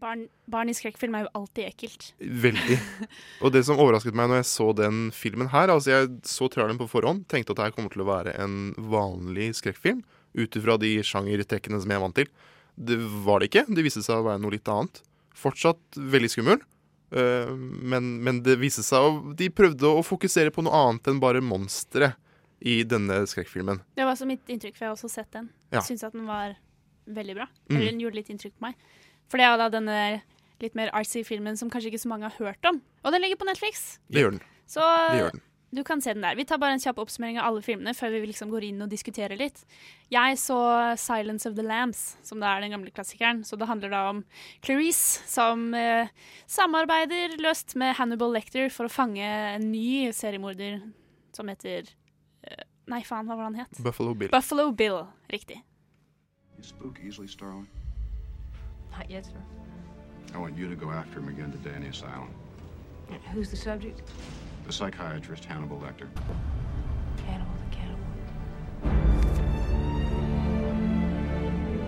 Barn, barn i skrekkfilm er jo alltid ekkelt. Veldig. Og det som overrasket meg når jeg så den filmen her Altså Jeg så traileren på forhånd, tenkte at det her kommer til å være en vanlig skrekkfilm. Ut ifra de sjangertrekkene som jeg er vant til. Det var det ikke. Det viste seg å være noe litt annet. Fortsatt veldig skummel. Eh, Men, men det viste seg å De prøvde å fokusere på noe annet enn bare monstre i denne skrekkfilmen. Det var også mitt inntrykk, for jeg har også sett den. Ja. Syns at den var veldig bra. Mm. Eller den gjorde litt inntrykk på meg. For det er da denne litt mer artsy filmen som kanskje ikke så mange har hørt om. Og den ligger på Netflix. Det gjør den. Så Det gjør den. Du kan se den der. Vi tar bare en kjapp oppsummering av alle filmene før vi liksom går inn og diskuterer litt. Jeg så 'Silence of the Lambs', som da er den gamle klassikeren. Så det handler da om Clarice som eh, samarbeider løst med Hannibal Lecter for å fange en ny seriemorder som heter eh, Nei, faen, hva var det han het? Buffalo Bill. Buffalo Bill, riktig. You spook easily, Starling? Not yet, sir. I want you to go after him again today in the asylum. Who's the subject? The psychiatrist Hannibal Lecter. Cannibal the cannibal.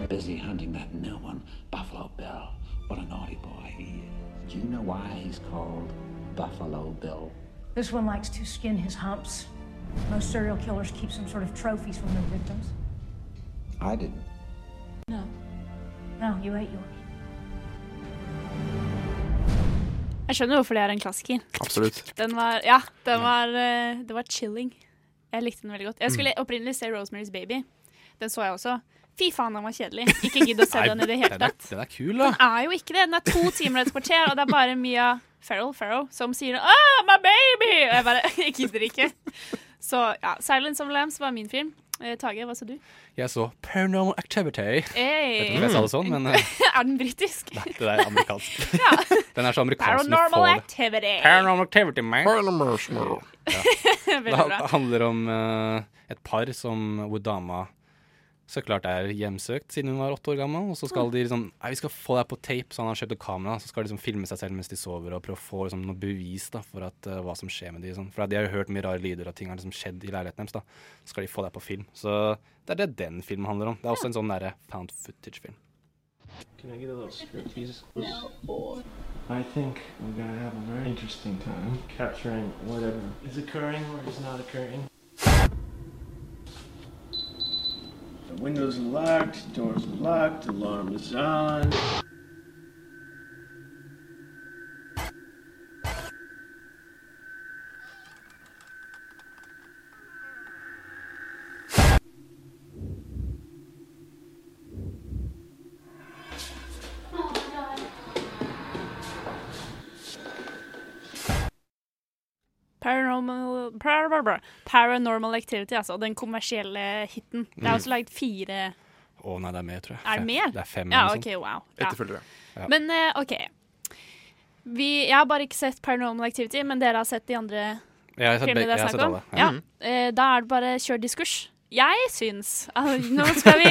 Busy hunting that new one, Buffalo Bill. What a naughty boy he is. Do you know why he's called Buffalo Bill? This one likes to skin his humps. Most serial killers keep some sort of trophies from their victims. I didn't. No. No, you ate yours. Jeg skjønner hvorfor det er en klassiker. Absolutt. Den var, ja, den var, uh, det var chilling. Jeg likte den veldig godt. Jeg skulle opprinnelig se Rosemary's Baby. Den så jeg også. Fy faen, den var kjedelig. Ikke gidd å se den i det hele den er- tatt. den er kul, da. Den er jo ikke det. Den er to timer og et kvarter, og det er bare Mia Farrell, Farrow som sier ah, my baby! Og jeg bare Jeg gidder ikke. Så ja, Silence of Lambs var min film. Eh, Tage, hva sa du? Jeg så Paranormal Activity. Jeg Hey. vet ikke om jeg sa det sånn, men eh, er den britisk? nei, det er amerikansk. Ja. Den er så amerikansk Paranormal. Activity. Paranormal Activity, man. Veldig Det handler om uh, et par som, hvor dama så klart er hjemsøkt siden hun var åtte år gammel. Og så skal de liksom Nei, vi skal få deg på tape, så han har kjøpt et kamera. Så skal de liksom filme seg selv mens de sover, og prøve å få liksom, noe bevis da, for at, uh, hva som skjer med de. Sånn. For de har jo hørt mye rare lyder og ting har liksom skjedd i leiligheten deres. da. Så skal de få deg på film. Så det er det den filmen handler om. Det er også en sånn derre found footage-film. Can I get a little script, Jesus? I think we're gonna have a very interesting time capturing whatever is occurring or is not occurring. The windows are locked, doors are locked, alarm is on. Paranormal, paranormal, paranormal Activity, altså. Den kommersielle hiten. Det er Mm. også lagd fire Å nei, det er mer, tror jeg. Er det Fem. mer? Det er fem Ja, ok, wow. Ja. Etterfølgere. Ja. Men uh, OK. Vi, jeg har bare ikke sett Paranormal Activity, men dere har sett de andre Jeg har sett filmene det er jeg har snakk sett om? alle. Ja. Mm. Uh, da er det bare kjør diskurs. Jeg syns uh, Nå skal vi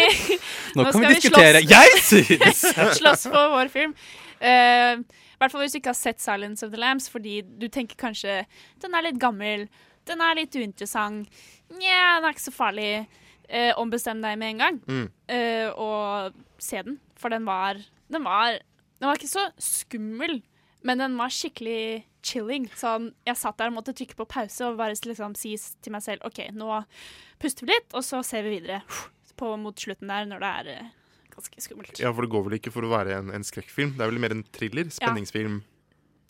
Nå kan vi skal diskutere. slåss- Jeg syns! slåss for vår film. Eh, I hvert fall hvis du ikke har sett 'Silence of the Lambs', fordi du tenker kanskje den er litt gammel, den er litt uinteressant, nja, den er ikke så farlig. Eh, ombestem deg med en gang Mm. eh, og se den, for den var, den var Den var ikke så skummel, men den var skikkelig chilling. Sånn, jeg satt der og måtte trykke på pause og bare liksom si til meg selv OK, nå puster vi litt, og så ser vi videre på mot slutten der, når det er eh, ganske skummelt. Ja, for det går vel ikke for å være en, en skrekkfilm. Det er vel mer en thriller? Spenningsfilm.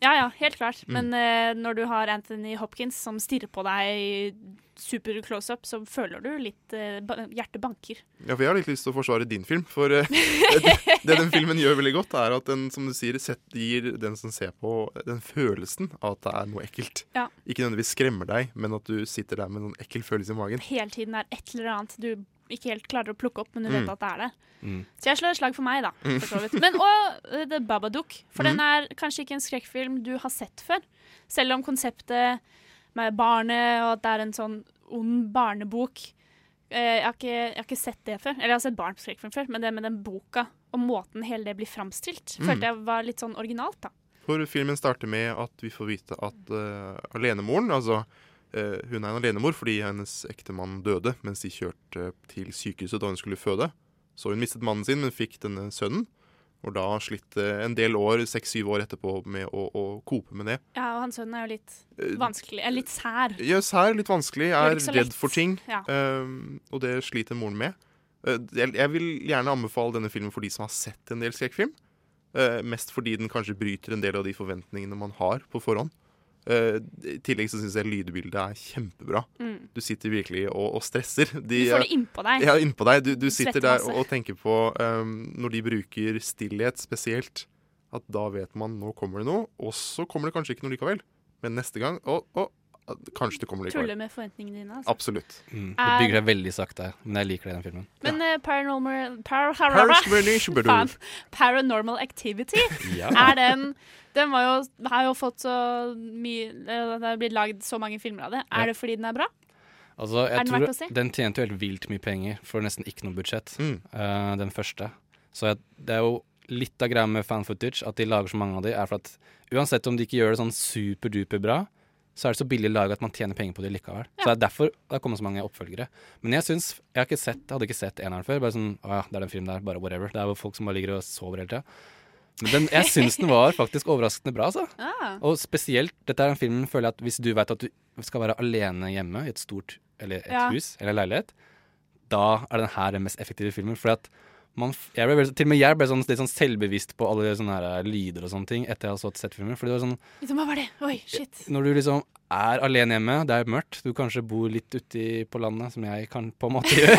Ja, ja, helt klart. Mm. Men uh, når du har Anthony Hopkins som stirrer på deg i super close-up, så føler du litt uh, Hjertet banker. Ja, for jeg har litt lyst til å forsvare din film. For uh, det, det den filmen gjør veldig godt, er at den som du sier, sett, gir den som ser på, den følelsen av at det er noe ekkelt. Ja. Ikke nødvendigvis skremmer deg, men at du sitter der med noen ekkel følelse i magen. Hele tiden er et eller annet du ikke helt klarer å plukke opp, men du Mm. vet at det er der. Mm. Så jeg slår et slag for meg, da. Mm. For så vidt. Men og uh, The Babadook. For Mm. den er kanskje ikke en skrekkfilm du har sett før. Selv om konseptet med barnet og at det er en sånn ond barnebok eh, jeg, har ikke, jeg har ikke sett det før. Eller jeg har sett barn på skrekkfilm før, men det med den boka og måten hele det blir framstilt, Mm. følte jeg var litt sånn originalt, da. For filmen starter med at vi får vite at uh, alenemoren, altså eh, hun er en alenemor fordi hennes ektemann døde mens de kjørte til sykehuset da hun skulle føde. Så hun mistet mannen sin, men fikk denne sønnen. Og da slitt eh, en del år, seks-syv år etterpå, med å, å kope med det. Ja, og hans sønn er jo litt Eh, vanskelig. Er litt sær. Ja, sær, litt vanskelig. Er redd for ting. Ja. og det sliter moren med. Eh, jeg, vil gjerne anbefale denne filmen for de som har sett en del skrekkfilm. Eh, mest fordi den kanskje bryter en del av de forventningene man har på forhånd. Eh, I tillegg så syns jeg lydbildet er kjempebra. Mm. Du sitter virkelig og, og stresser. De, Du får det innpå deg. Ja, innpå deg. Du, du Du sitter der og, og tenker på um, Når de bruker stillhet spesielt, at da vet man nå kommer det noe, og så kommer det kanskje ikke noe likevel. Men neste gang Å, å, kanskje det kommer likevel. Tuller med forventningene dine. Altså. Absolutt. Mm. Det Er- bygger seg veldig sakte, men jeg liker det i den filmen. Men uh, paranormal par, Paranormal- Paranormal Activity Ja. er den Den var jo, har jo fått så mye eh, Det har blitt lagd så mange filmer av det. Ja. Er det fordi den er bra? Altså, jeg Er den tror verdt å se? Den tjente jo helt vilt mye penger for nesten ikke noe budsjett, eh, den første. Så jeg, det er jo litt av greia med fan footage, at de lager så mange av de, er for at uansett om de ikke gjør det sånn superduper bra, så er det så billig lag at man tjener penger på det likevel. Så det er derfor det har kommet så mange oppfølgere. Men jeg syns Jeg har ikke sett, jeg hadde ikke sett eneren før. Bare sånn Å ja, det er den filmen der, bare whatever. Det er jo folk som bare ligger og sover hele tida. Men den, jeg syns den var faktisk overraskende bra, altså. Ah. Og spesielt, dette er en film føler jeg at hvis du vet at du skal være alene hjemme i et stort eller et Ja. hus eller leilighet, da er den her den mest effektive filmen. Fordi at man, jeg ble, til og med jeg ble sånn, litt sånn selvbevisst på alle sånne her lyder og sånne ting etter jeg hadde sett filmen. Fordi det var sånn Liksom, hva var det? Oi, shit. når du liksom er alene hjemme, det er mørkt, du kanskje bor litt uti på landet, som jeg kan på en måte gjøre.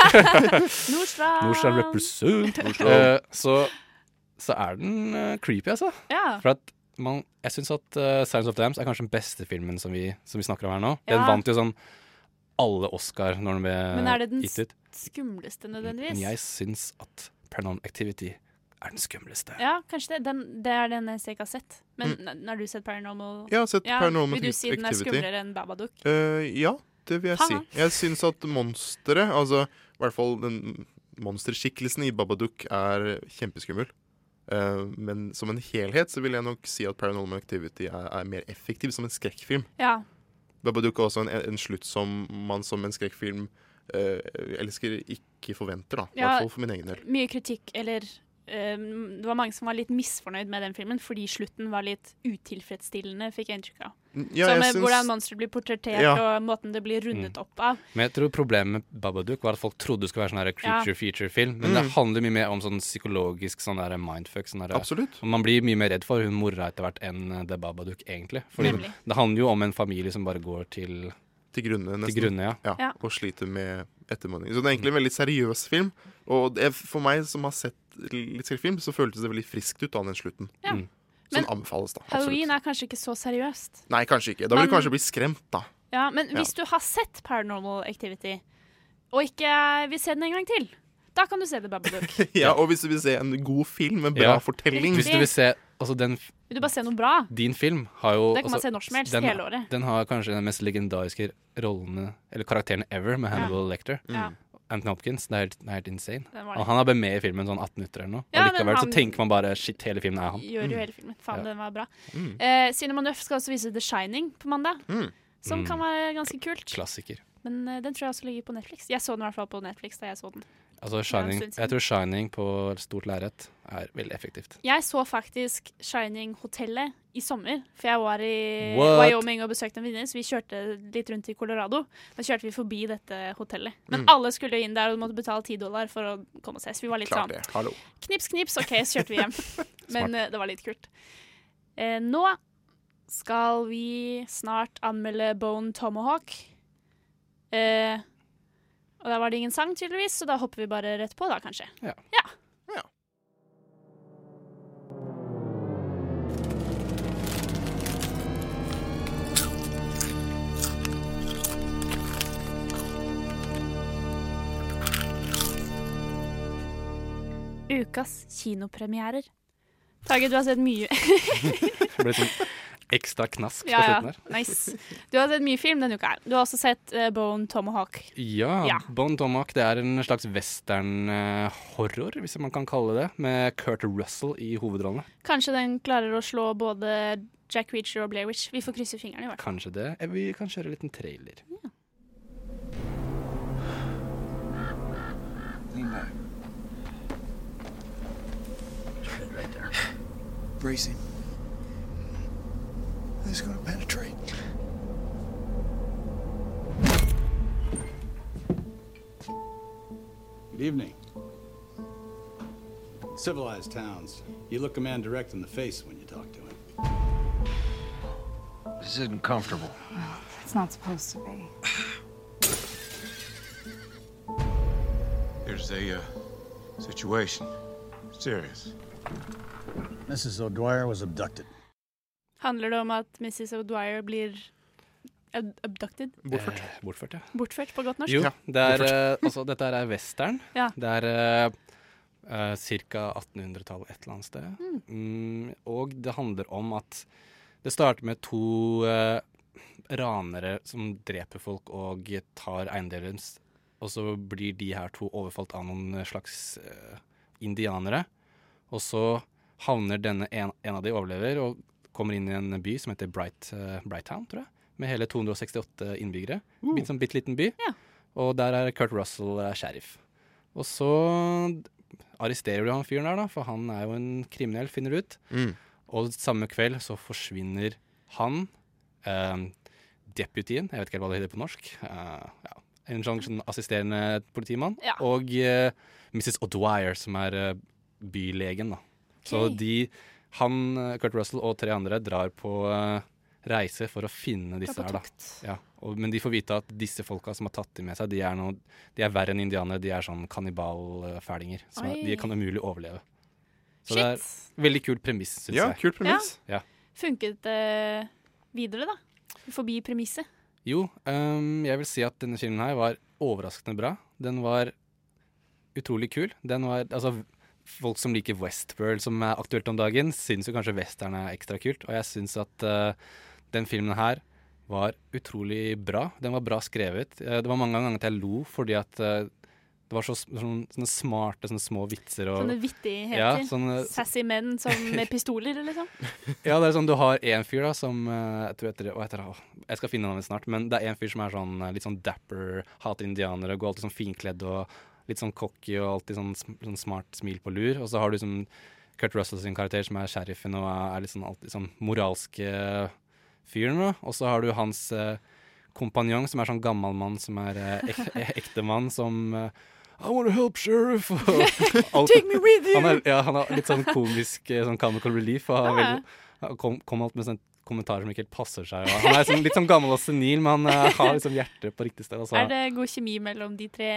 Nordstrand. Nordstrand represent. Nordstrand. Uh, så, så er den uh, creepy, altså. Ja. For at man, jeg syns at uh, Silence of the Lambs er kanskje den beste filmen som vi, som vi snakker om her nå. Den vant jo sånn alle Oscar når den ble Men er det den gitt ut. skumleste Men nødvendigvis? jeg syns at Paranormal Activity er den skumleste. Ja, kanskje det. Den, det er den jeg ikke har sett. Men mm. har du sett Paranormal? Ja, Jeg har sett Paranormal Activity. Vil du si den er skumlere enn Babadook? Uh, ja, det vil jeg ha. si. Jeg syns at monsteret, altså i hvert fall den monsterskikkelsen i Babadook, er kjempeskummel. Uh, men som en helhet så vil jeg nok si at Paranormal Activity er, er mer effektiv som en skrekkfilm. Ja. Babadook er også en, en slutt som man som en skrekkfilm elsker ikke forventer, da. I Ja, hvert fall for min egen del. Mye kritikk, eller eh, Det var mange som var litt misfornøyd med den filmen fordi slutten var litt utilfredsstillende, fikk jeg inntrykk av. Ja, Som syns- hvordan monsteret blir portrettert, Ja. og måten det blir rundet opp av. Men jeg tror problemet med Babadook var at folk trodde det skulle være sånn creature Ja. feature-film. Men Mm. det handler mye mer om sånn psykologisk sånn der mindfuck. Sånn der, Absolutt. Og man blir mye mer redd for hun mora etter hvert enn eh, The Babadook, egentlig. Fordi Nemlig. det handler jo om en familie som bare går til Til grunne, nesten. Til grunne, ja. Ja. Og sliter med ettermodning. Så det er egentlig en veldig seriøs film. Og det, for meg som har sett litt skrekkfilm, så føltes det veldig friskt ut av den slutten. Ja. Mm. Men anbefales, da. Absolutt. Halloween er kanskje ikke så seriøst. Nei, kanskje ikke. Da vil du kanskje bli skremt, da. Ja, Men Ja. hvis du har sett Paranormal Activity, og ikke vil se den en gang til, da kan du se The Babadook. ja, og hvis du vil se en god film med bra Ja. fortelling Hvis du vil se altså den, Vil du bare se noe bra? Din film har jo Det kan man altså, se når som helst, den, hele året. Den har kanskje den mest legendariske rollene, eller karakterene ever, med Hannibal Lecter. Ja. Anthony Hopkins. Det er helt, det er helt insane. Og han er bare med i filmen sånn 18 minutter eller noe. Ja, og likevel han- så tenker man bare shit, hele filmen er han. Gjør jo hele filmen. Faen, Ja. den var bra. Mm. Eh, Cinema Nøff skal også vise The Shining på mandag, som Mm. kan være ganske kult. Klassiker. Men uh, den tror jeg også ligger på Netflix. Jeg så den i hvert fall på Netflix da jeg så den. Altså Shining, jeg tror Shining på stort lerret er veldig effektivt. Jeg så faktisk Shining-hotellet i sommer, for jeg var i What? Wyoming og besøkte en venninne, så vi kjørte litt rundt i Colorado. Da kjørte vi forbi dette hotellet. Men Mm. alle skulle inn der og måtte betale 10 dollar for å komme og se. Så vi var litt Klart sånn. Knips, knips, OK, så kjørte vi hjem. Men uh, det var litt kult. Uh, nå skal vi snart anmelde Bone Tomahawk. Eh, og da var det ingen sang, tydeligvis, så da hopper vi bare rett på, da, kanskje. Ja. ja. Ukas kinopremierer. Tage, du har sett mye ekstra knask på Ja, slutten her. Nice. Du har sett mye film denne uka. Du har også sett uh, Bone Tomahawk. Ja, Ja. Bone Tomahawk det er en slags western-horror, hvis man kan kalle det, med Kurt Russell i hovedrollene. Kanskje den klarer å slå både Jack Reacher og Blair Witch. Vi får krysse fingrene, i hvert fall. Kanskje det. Eh, Vi kan kjøre en liten trailer. Lean back. Right there. Bracing. This is going to penetrate. Good evening. Civilized towns, you look a man direct in the face when you talk to him. This isn't comfortable. It's not supposed to be. There's a uh, situation. Serious. Mrs. O'Dwyer was abducted. Handler det om at Mrs. O'Dwyer blir Abducted? Bortført. Eh, bortført, ja. Bortført på godt norsk? Jo, det er, eh, altså, dette er western. Ja. Det er uh, ca. 1800-tallet et eller annet sted. Mm. Mm, og det handler om at det starter med to uh, ranere som dreper folk og tar eiendeler deres. Og så blir de her to overfalt av noen slags uh, indianere. Og så havner denne en, en av de overlever og kommer inn i en by som heter Bright, eh, Brightown, tror jeg. Med hele 268 innbyggere. Uh. Bitte sånn bitte liten by. Og der er Kurt Russell eh, sheriff. Og så arresterer du han fyren der, da, for han er jo en kriminell, finner du ut. Mm. Og samme kveld så forsvinner han, eh, deputyen, jeg vet ikke helt hva det heter på norsk, eh, ja, en sånn, sånn assisterende politimann, Ja. og eh, Mrs. O'Dwyer, som er eh, bylegen. da. Så de, han, eh, Kurt Russell og tre andre drar på eh, reise for å finne disse her. da. Ja, og, men de får vite at disse folka som har tatt dem med seg, de er, noe, de er verre enn indianere. De er sånn kannibalfælinger. Så. De kan umulig overleve. Så Shit. det er veldig kult premiss, syns Ja, jeg. Kul premiss. Ja. Funket det videre, da? Forbi premisset? Jo, um, jeg vil si at denne filmen her var overraskende bra. Den var utrolig kul. Den var, altså, folk som liker Westworld, som er aktuelt om dagen, syns jo kanskje western er ekstra kult. Og jeg syns at uh, den filmen her var utrolig bra. Den var bra skrevet. Uh, det var mange ganger at jeg lo fordi at uh, det var så, sånne, sånne smarte, sånne små vitser. Og, Sånne vittigheter? Ja, sånne, Sassy menn som med pistoler, liksom? Ja, det er sånn du har én fyr da som Jeg tror etter, å, etter, å, jeg skal finne navnet snart, men det er en fyr som er sånn litt sånn dapper, hater indianere, går alltid sånn finkledd og litt sånn cocky og alltid sånn, sånn smart smil på lur. Og så har du sånn Kurt Russell sin karakter som er sheriffen og er litt sånn alltid sånn moralske fyren. da. Og så har du hans eh, kompanjong som er sånn gammel mann som er eh, ek, ektemann som eh, I want to help, sheriff! Take me with you! Han er, ja, han har litt sånn komisk eh, sånn comical relief. Og han, er veldig, han kom, kom alt med sånn kommentarer som ikke helt passer seg. Og han er sånn, litt sånn gammel og senil, men han eh, har liksom hjertet på riktig sted. Altså. Er det god kjemi mellom de tre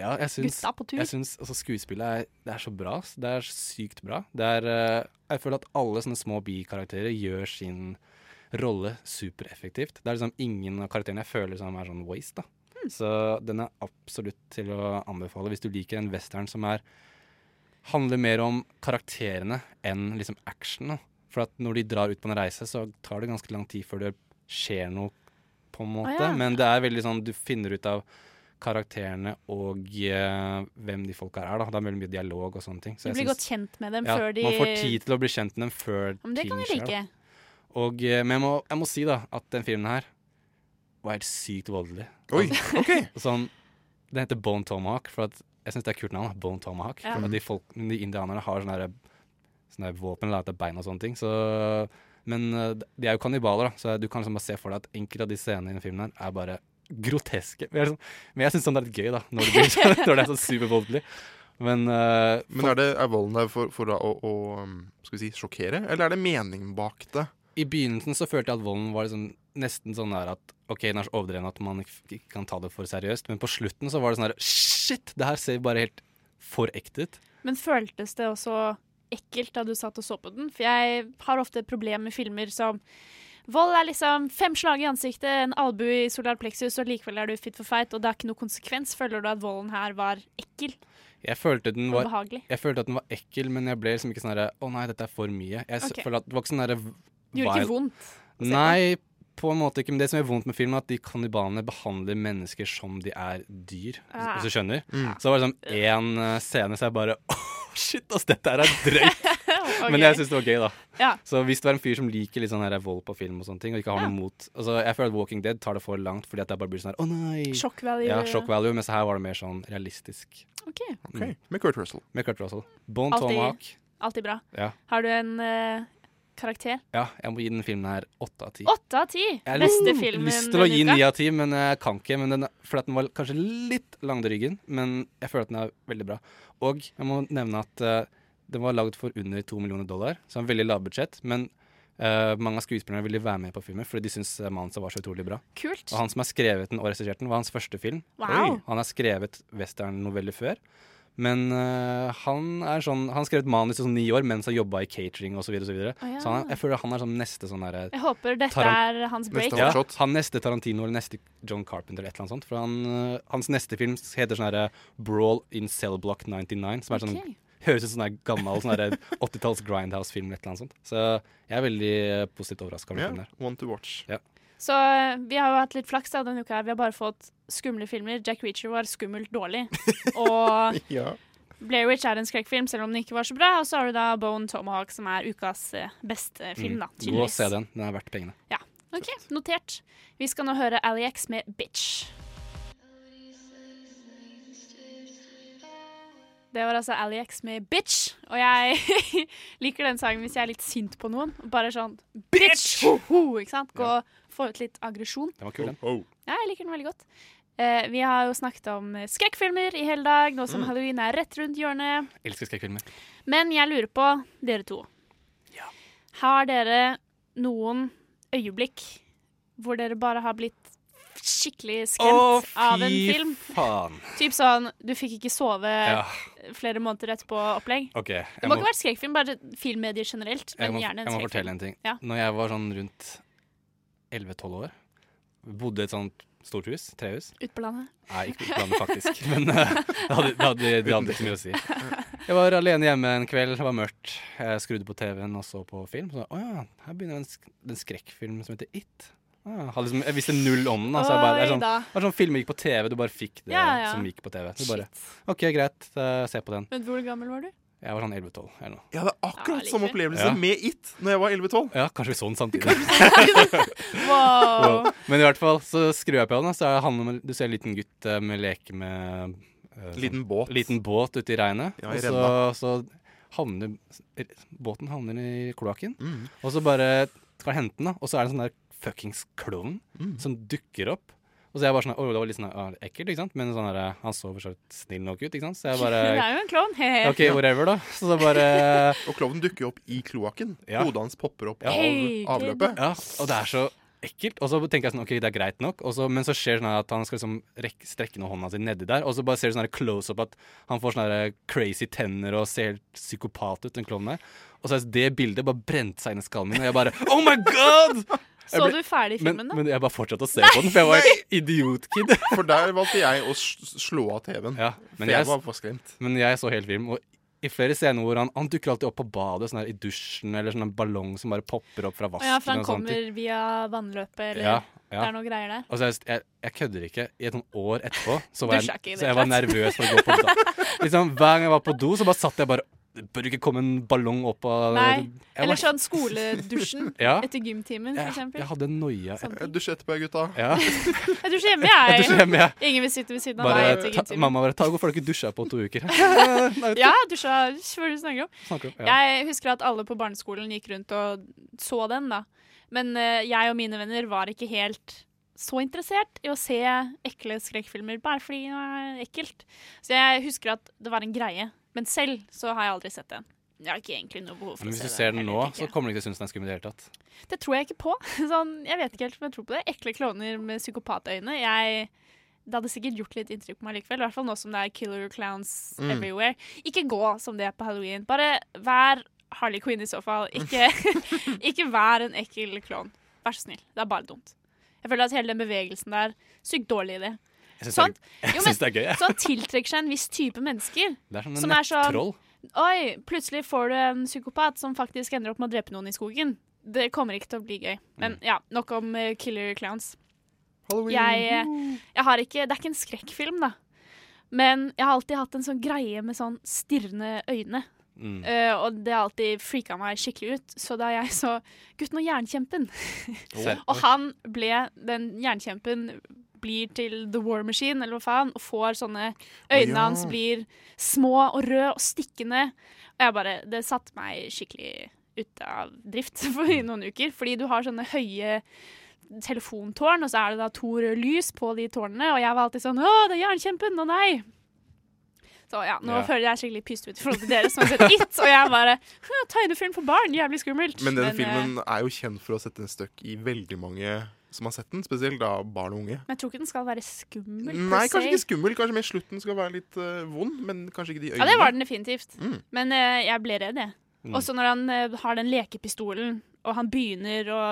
Ja, jeg syns, gutta på tur? jeg syns altså, skuespillet er, det er så bra. Det er sykt bra. Er, eh, jeg føler at alle sånne små bikarakterer gjør sin rolle supereffektivt. Det er liksom ingen av karakterene jeg føler som er sånn waste. da. Så den er absolutt til å anbefale hvis du liker en western som er handler mer om karakterene enn liksom action. da. For at når de drar ut på en reise, så tar det ganske lang tid før det skjer noe, på en måte. ja. Men det er veldig sånn du finner ut av karakterene og uh, hvem de folka er. da. Det er veldig mye dialog og sånne ting. Så Du jeg blir syns- godt kjent med dem ja, før de Man får tid til å bli kjent med dem før Men det ting kan jeg skjer. like. Og, uh, men jeg må, jeg må si da at den filmen her var helt sykt voldelig. Oi, Altså, ok. Sånn, den heter Bone Tomahawk, for at jeg syns det er kult navn. Bone Tomahawk. Ja. For de, folk, de indianerne har sånne, der- sånne der våpen eller er bein og sånne ting. Så, men eh, de er jo kannibaler, da, så du kan liksom bare se for deg at enkelte av de scenene i den filmen her er bare groteske. Men jeg, sånn- jeg syns sånn det er litt gøy, da, når det, blir, sånn- når det er så supervoldelig. Men, uh, Men er, det, er volden der for, for å, å um, skal vi si, sjokkere, eller er det mening bak det? I begynnelsen så følte jeg at volden var liksom nesten sånn der at OK, den er så overdreven at man ikke ikke kan ta det for seriøst, men på slutten så var det sånn her Shit! Det her ser bare helt for ekte ut. Men føltes det også ekkelt da du satt og så på den? For jeg har ofte et problem med filmer som Vold er liksom fem slag i ansiktet, en albue i solar plexus, og likevel er du fit for fight, og det er ikke noe konsekvens. Føler du at volden her var ekkel? Jeg følte, den var, jeg følte at den var ekkel, men jeg ble liksom ikke sånn herre Å nei, dette er for mye. Jeg okay. Føler at det var ikke sånn herre Det gjorde ikke vondt? å? Nei, på en måte ikke. Men det som gjør vondt med filmen, er at de kannibalene behandler mennesker som de er dyr. Ah. Hvis du skjønner? Mm. Så det var liksom én eh, scene så jeg bare Åh, shit, ass, dette her er drøyt! Men jeg syns det var gøy, da. Ja. Så hvis du er en fyr som liker litt sånn her vold på film og sånne ting, og ikke har noe mot altså, Jeg føler at Walking Dead tar det for langt, fordi at det bare blir sånn her Å nei! Shock value. Ja, shock value, mens her var det mer sånn realistisk. Ok. Ok, Med Kurt Russell. Med Kurt Russell. Bon Alltid, Tomahawk. alltid bra. Ja. Har du en uh, karakter? ja, jeg må gi den filmen her åtte av ti. Åtte av ti! Beste filmen lyst til å gi denne ni av ti, men jeg kan ikke. Men den, fordi at den var kanskje litt langdryggen, men jeg føler at den er veldig bra. Og jeg må nevne at eh, den var lagd for under to millioner dollar, så en veldig lavbudsjett. Men uh, mange av skuespillerne ville være med på filmen fordi de syntes uh, manuset var så utrolig bra. Kult. Og han som har skrevet den og regissert den, var hans første film. Wow. Han har skrevet westernnoveller før, Men uh, han er sånn Han skrev et manus i sånn ni år mens han jobba i catering osv. Så, videre, og så, videre. Å, ja. så han, jeg føler han er sånn neste sånn derre Jeg håper dette Taran- er hans break. Ja, han neste Tarantino eller neste John Carpenter eller et eller annet sånt. For han, uh, hans neste film heter sånn herre Brawl in Cell Block 99, som er sånn Ok. Høres ut som en gammel sånn 80-talls Grindhouse-film eller et sånt. Så jeg er veldig øh, positivt overraska over Ja, den der. one to watch. Ja. Så eh, vi har jo hatt litt flaks da denne uka. her. Vi har bare fått skumle filmer. Jack Reacher var skummelt dårlig. Og Ja. Blair Witch er en skrekkfilm, selv om den ikke var så bra. Og så har du da Bone Tomahawk, som er ukas eh, beste film, da. tydeligvis. Gå og se den. Den er verdt pengene. Ja. OK, notert. Vi skal nå høre Ali X med Bitch. Det var altså Ali X med Bitch, og jeg liker den sangen hvis jeg er litt sint på noen. Bare sånn Bitch! Ho, ho, ikke sant? Gå og få ut litt aggresjon. Den var kul, den. Ja, jeg liker den veldig godt. Eh, vi har jo snakket om eh, skrekkfilmer i hele dag, nå som Mm. halloween er rett rundt hjørnet. Elsker skrekkfilmer. Men jeg lurer på, dere to Ja. Har dere noen øyeblikk hvor dere bare har blitt skikkelig skremt av en film? faen. Typ sånn, du fikk ikke sove Ja. flere måneder etterpå-opplegg. Okay, Det må må, ikke være skrekkfilm, bare filmmedier generelt. jeg må, gjerne en jeg må fortelle en ting. Ja. Når jeg var sånn rundt 11-12 år, bodde i et sånt stort hus, trehus Ute på landet. Nei, ikke på landet faktisk, men uh, det hadde, det, hadde, det hadde ikke mye å si. Jeg var alene hjemme en kveld, det var mørkt. Jeg skrudde på TV-en og så på film. Så, å ja, her begynner en, sk en skrekkfilm som heter It. Ah, liksom, jeg visste null om den. Altså, bare, det er sånn, det var sånn film gikk på TV, du bare fikk det Ja, ja. som gikk på TV. Du bare, OK, greit, uh, se på den. Men hvor gammel var du? Jeg var sånn 11-12 eller noe. Jeg hadde akkurat Ja, samme opplevelse Ja. med It når jeg var 11-12. Ja, kanskje vi så den samtidig. Wow. Men i hvert fall så skrur jeg på den, og så er han du ser en liten gutt eh, med leke med uh, Liten båt. Liten båt ute i regnet. Ja, og så, så havner båten havner i kloakken, Mm. og så bare skal hente den, da, og så er det en sånn der fuckings klovn Mm. som dukker opp. Og så jeg bare sånn Å, det var litt sånn ah, ekkelt, ikke sant? Men sånn der, han så for så vidt snill nok ut, ikke sant? Så jeg bare det er jo en klovn. OK, whatever, da. Så da bare Og klovnen dukker jo opp i kloakken. Ja. Hodet hans popper opp Ja. Av avløpet. Ja, og det er så ekkelt. Og så tenker jeg sånn, ok, det er greit nok. Og så, men så skjer sånn at han skal liksom rekke, strekke noe hånda si nedi der, og så bare ser du sånn her close-up at han får sånne her crazy tenner og ser helt psykopat ut, den klovnen der. Og så er det bildet bare brent seg inn i skallen min, og jeg bare Oh my god! Så ble- du ferdig men, filmen, da? men jeg bare fortsatte å se på den, for jeg var et idiotkid. For der valgte jeg å slå av TV-en. Ja, For men jeg jeg, var for skremt. men jeg så hele filmen, og i flere scener hvor han, han dukker alltid opp på badet, sånn her i dusjen, eller sånn en ballong som bare popper opp fra vasken. ja, for han og sånt. kommer via vannløpet, eller Ja, ja. det er noe greier der. Og så jeg, jeg, jeg kødder ikke. I et sånt år etterpå så var, jeg, så jeg var nervøs for å gå på do. Liksom, hver gang jeg var på do, så bare satt jeg bare Det bør ikke komme en ballong opp av Nei. Eller sånn skoledusjen Ja. etter gymtimen, for jeg, eksempel. jeg hadde noia. Dusj etterpå, gutta. Ja. Jeg dusjer hjemme, jeg. Jeg dusjer hjemme, jeg. Ingen vil sitte ved siden av deg etter gymtimen. mamma bare ta, har du ikke dusja på to uker? Ja, dusja før du snakker om. Snakker om, ja. Jeg husker at alle på barneskolen gikk rundt og så den, da. Men uh, jeg og mine venner var ikke helt så interessert i å se ekle skrekkfilmer bare fordi det var ekkelt. Så jeg husker at det var en greie. Men selv så har jeg aldri sett den. Jeg har ikke egentlig noe behov for Men å hvis du ser den nå, så kommer du ikke til å synes den er skummel i det hele tatt. Det tror jeg ikke på. Sånn, jeg vet ikke helt om jeg tror på det. Ekle klovner med psykopatøyne. Jeg, det hadde sikkert gjort litt inntrykk på meg likevel. I hvert fall nå som det er killer clowns Mm. everywhere. Ikke gå som det er på halloween. Bare vær Harley Quinn i så fall. Ikke, ikke vær en ekkel klovn. Vær så snill. Det er bare dumt. Jeg føler at hele den bevegelsen der Sykt dårlig idé. Jeg syns Sånn- det, er- det er gøy. Ja. Sånn tiltrekker seg en viss type mennesker. Det er som en som er sånn. Oi, plutselig får du en psykopat som faktisk ender opp med å drepe noen i skogen. Det kommer ikke til å bli gøy. Men Mm. ja, nok om eh, killer clowns. Jeg, eh, jeg har ikke Det er ikke en skrekkfilm, da. Men jeg har alltid hatt en sånn greie med sånn stirrende øyne. Mm. Uh, og det har alltid freaka meg skikkelig ut. Så da jeg så Gutten og jernkjempen Og han ble Den jernkjempen blir til The War Machine, eller hva faen, og får sånne Øynene ja. hans blir små og røde og stikkende. Og jeg bare Det satte meg skikkelig ute av drift for noen uker. Fordi du har sånne høye telefontårn, og så er det da to røde lys på de tårnene, og jeg var alltid sånn Å, det er jernkjempen! Å nei! Så ja, nå Ja. føler jeg skikkelig pyst ut i forhold til dere som har sett It. Og jeg bare «Hm, Tegnefilm for barn, jævlig skummelt. Men den Men, filmen er jo kjent for å sette en støkk i veldig mange som har sett den, spesielt da barn og unge. men jeg tror ikke den skal være skummel. Nei, kanskje se. ikke skummel. Kanskje mer slutten skal være litt uh, vond, men kanskje ikke de øynene. Ja, det var den definitivt. Mm. Men uh, jeg ble redd, jeg. Mm. Også når han uh, har den lekepistolen, og han begynner å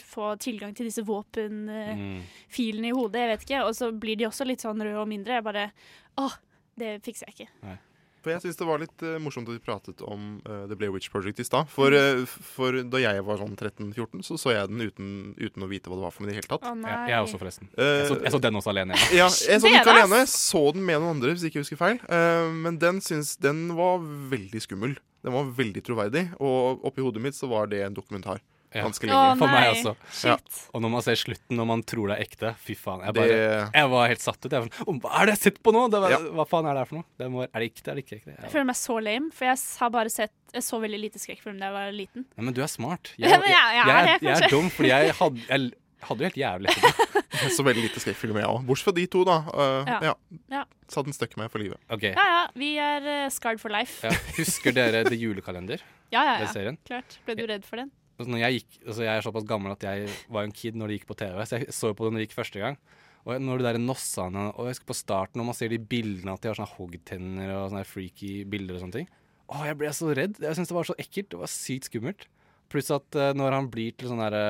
få tilgang til disse våpenfilene Mm. i hodet, jeg vet ikke. Og så blir de også litt sånn røde og mindre. Jeg bare Åh, det fikser jeg ikke. For jeg syns det var litt uh, morsomt at vi pratet om uh, The Blair Witch Project i stad. For, uh, for da jeg var sånn 13-14, så så jeg den uten, uten å vite hva det var for noe i det hele tatt. Å, nei. Jeg, jeg også, forresten. Jeg så, jeg så den også alene. Ja, jeg så den ikke alene. Jeg så den med noen andre, hvis jeg ikke husker feil. Eh, men den syns Den var veldig skummel. Den var veldig troverdig. Og oppi hodet mitt så var det en dokumentar. Ja. Ganske Å, lenge. For meg nei. også. Ja. Og når man ser slutten, når man tror det er ekte, fy faen. Jeg, Det- jeg var helt satt ut. Jeg var sånn, «Å, hva er det jeg har sett på nå? Det var, Ja. Hva faen er det her for noe? Det må, er det ekte, er det ikke ekte? Jeg Jeg, føler meg så lame, for jeg s- har bare sett Jeg så veldig lite skrekkfilm da jeg var liten. ja, men du er smart. Jeg, men jeg- jeg er jeg, det, jeg kanskje. er dum, fordi jeg hadde, jeg hadde jo helt jævlig etterpå. Så veldig lite skrekkfilm, jeg òg. Bortsett fra de to, da. Eh, Ja. ja. Ja. Så hadde støkk med for livet. Ok. Ja ja, vi er eh, scarred for life. Ja. Husker dere The Julekalender? Ja ja, Den ja. serien? Klart. Ble du redd for den? Altså, når jeg, gikk, altså jeg er såpass gammel at jeg var en kid når det gikk på TV, så jeg så på det når det gikk første gang. Og når de der nossene Og jeg husker på starten når man ser de bildene at de har sånne hoggtenner og sånne freaky bilder og sånne ting. Å, jeg ble så redd. Jeg syntes det var så ekkelt. Det var sykt skummelt. Pluss at uh, når han blir til sånn derre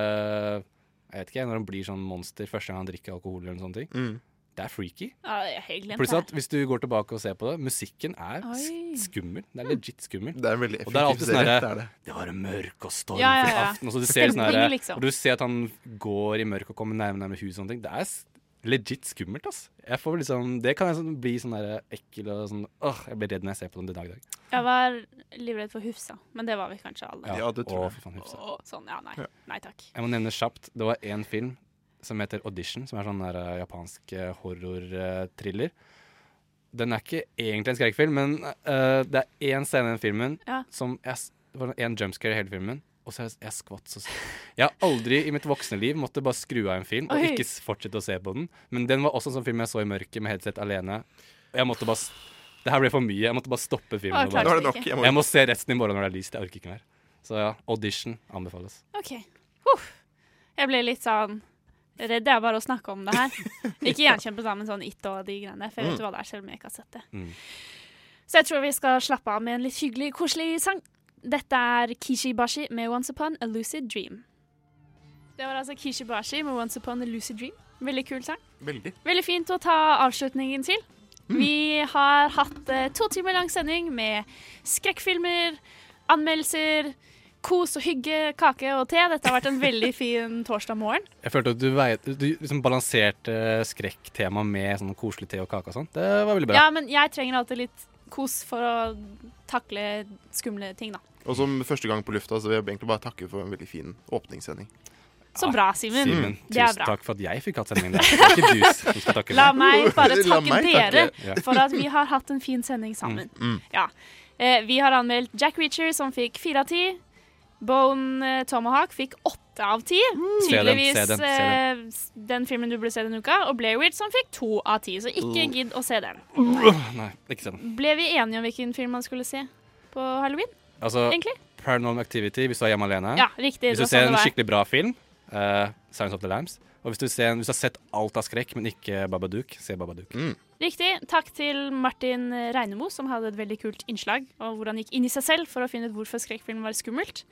Jeg vet ikke, når han blir sånn monster første gang han drikker alkohol eller noen sånne ting. Mm. Det er freaky. Ja, Pluss at hvis du går tilbake og ser på det, musikken er Oi. skummel. Det er legit skummel. Det er en veldig Og det er alltid sånn serie. derre Det det. Var en mørk og stormfull Ja, ja, ja. aften. Og så du ser sånn liksom. Og du ser at han går i mørket og kommer nærmere nærmere huset og sånne ting. Det er legit skummelt, ass. Jeg får liksom Det kan jeg sånn, bli sånn ekkel og sånn Åh, jeg blir redd når jeg ser på den i dag i dag. Jeg var livredd for Hufsa, men det var vi kanskje alle. Ja, det tror jeg. faen, Hufsa. Å, sånn, ja, nei. Ja. Nei takk. Jeg må nevne kjapt. Det var én film som heter Audition, som er sånn der, uh, japansk uh, horror-thriller. Den er ikke egentlig en skrekkfilm, men eh, det er én scene i den filmen Ja. som jeg, Det var én jumpscare i hele filmen. Og så jeg, jeg skvatt så Jeg har aldri i mitt voksne liv måtte bare skru av en film og Oi. ikke fortsette å se på den. Men den var også en sånn film jeg så i mørket med headset alene. Og jeg måtte bare Det her ble for mye. Jeg måtte bare stoppe filmen. Å, bare, er nok. Jeg må jeg må se resten i morgen når det er lyst. Jeg orker ikke mer. Så ja, audition anbefales. OK. Huff. Jeg ble litt sånn redd jeg bare å snakke om det her. Ikke gjenkjempe sammen sånn It og de greiene, for jeg vet jo hva det er, selv om jeg ikke har sett det. Mm. Så jeg tror vi skal slappe av med en litt hyggelig, koselig sang. Dette er Kishi Bashi med Once Upon a Lucid Dream. Det var altså Kishi Bashi med Once Upon a Lucid Dream. Veldig kul sang. Veldig. Veldig fint å ta avslutningen til. Vi har hatt eh, to timer lang sending med skrekkfilmer, anmeldelser, kos og hygge, kake og te. Dette har vært en veldig fin torsdag morgen. Jeg følte at du, veit, du liksom balanserte skrekktema med sånn koselig te og kake og sånt. Det var veldig bra. Ja, men jeg trenger alltid litt kos for å takle skumle ting, da. Og som første gang på lufta, så vil jeg egentlig bare takke for en veldig fin åpningssending. Så bra, Simen. Mm. Det er tusen takk for at jeg fikk hatt sendingen. Det er ikke du som skal takke La meg. meg bare takke meg takke. dere takke. for at vi har hatt en fin sending sammen. Mm. Ja. Eh, vi har anmeldt Jack Reacher, som fikk fire av ti. Bone eh, Tomahawk fikk åtte av ti. Se den, Tydeligvis se den, se den. s- den filmen du burde se denne uka. Og Blair Witch, som fikk to av ti. Så ikke gidd å se den. Nei, ikke se den. Ble vi enige om hvilken film man skulle se på halloween? Altså, Egentlig? Paranormal Activity hvis du er hjemme alene. Ja, riktig. Hvis du ser en skikkelig bra film, uh, Science of the Lambs. Og hvis du, ser, hvis du har sett alt av skrekk, men ikke Babadook, se Babadook. Mm. Riktig. Takk til Martin Reinemo, som hadde et veldig kult innslag, og hvor han gikk inn i seg selv for å finne ut hvorfor skrekkfilm var skummelt.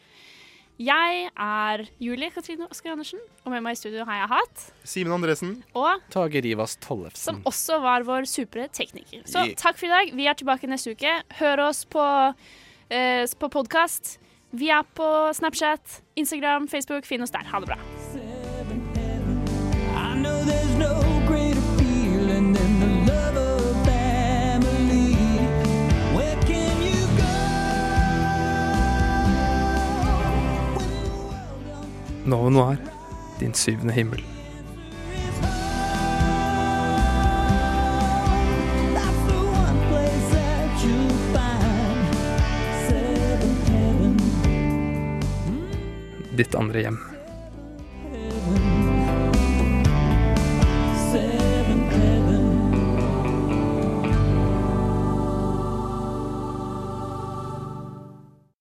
Jeg er Julie Katrine Oskar Andersen, og med meg i studio har jeg hatt Simen Andresen. Og Tage Rivas Tollefsen. som også var vår supre tekniker. Så takk for i dag. Vi er tilbake neste uke. Hør oss på, eh, på podkast. Vi er på Snapchat, Instagram, Facebook. Finn oss der. Ha det bra. Nova Noir, din syvende himmel. That's the one place that you'll find seventh heaven. Ditt andre hjem.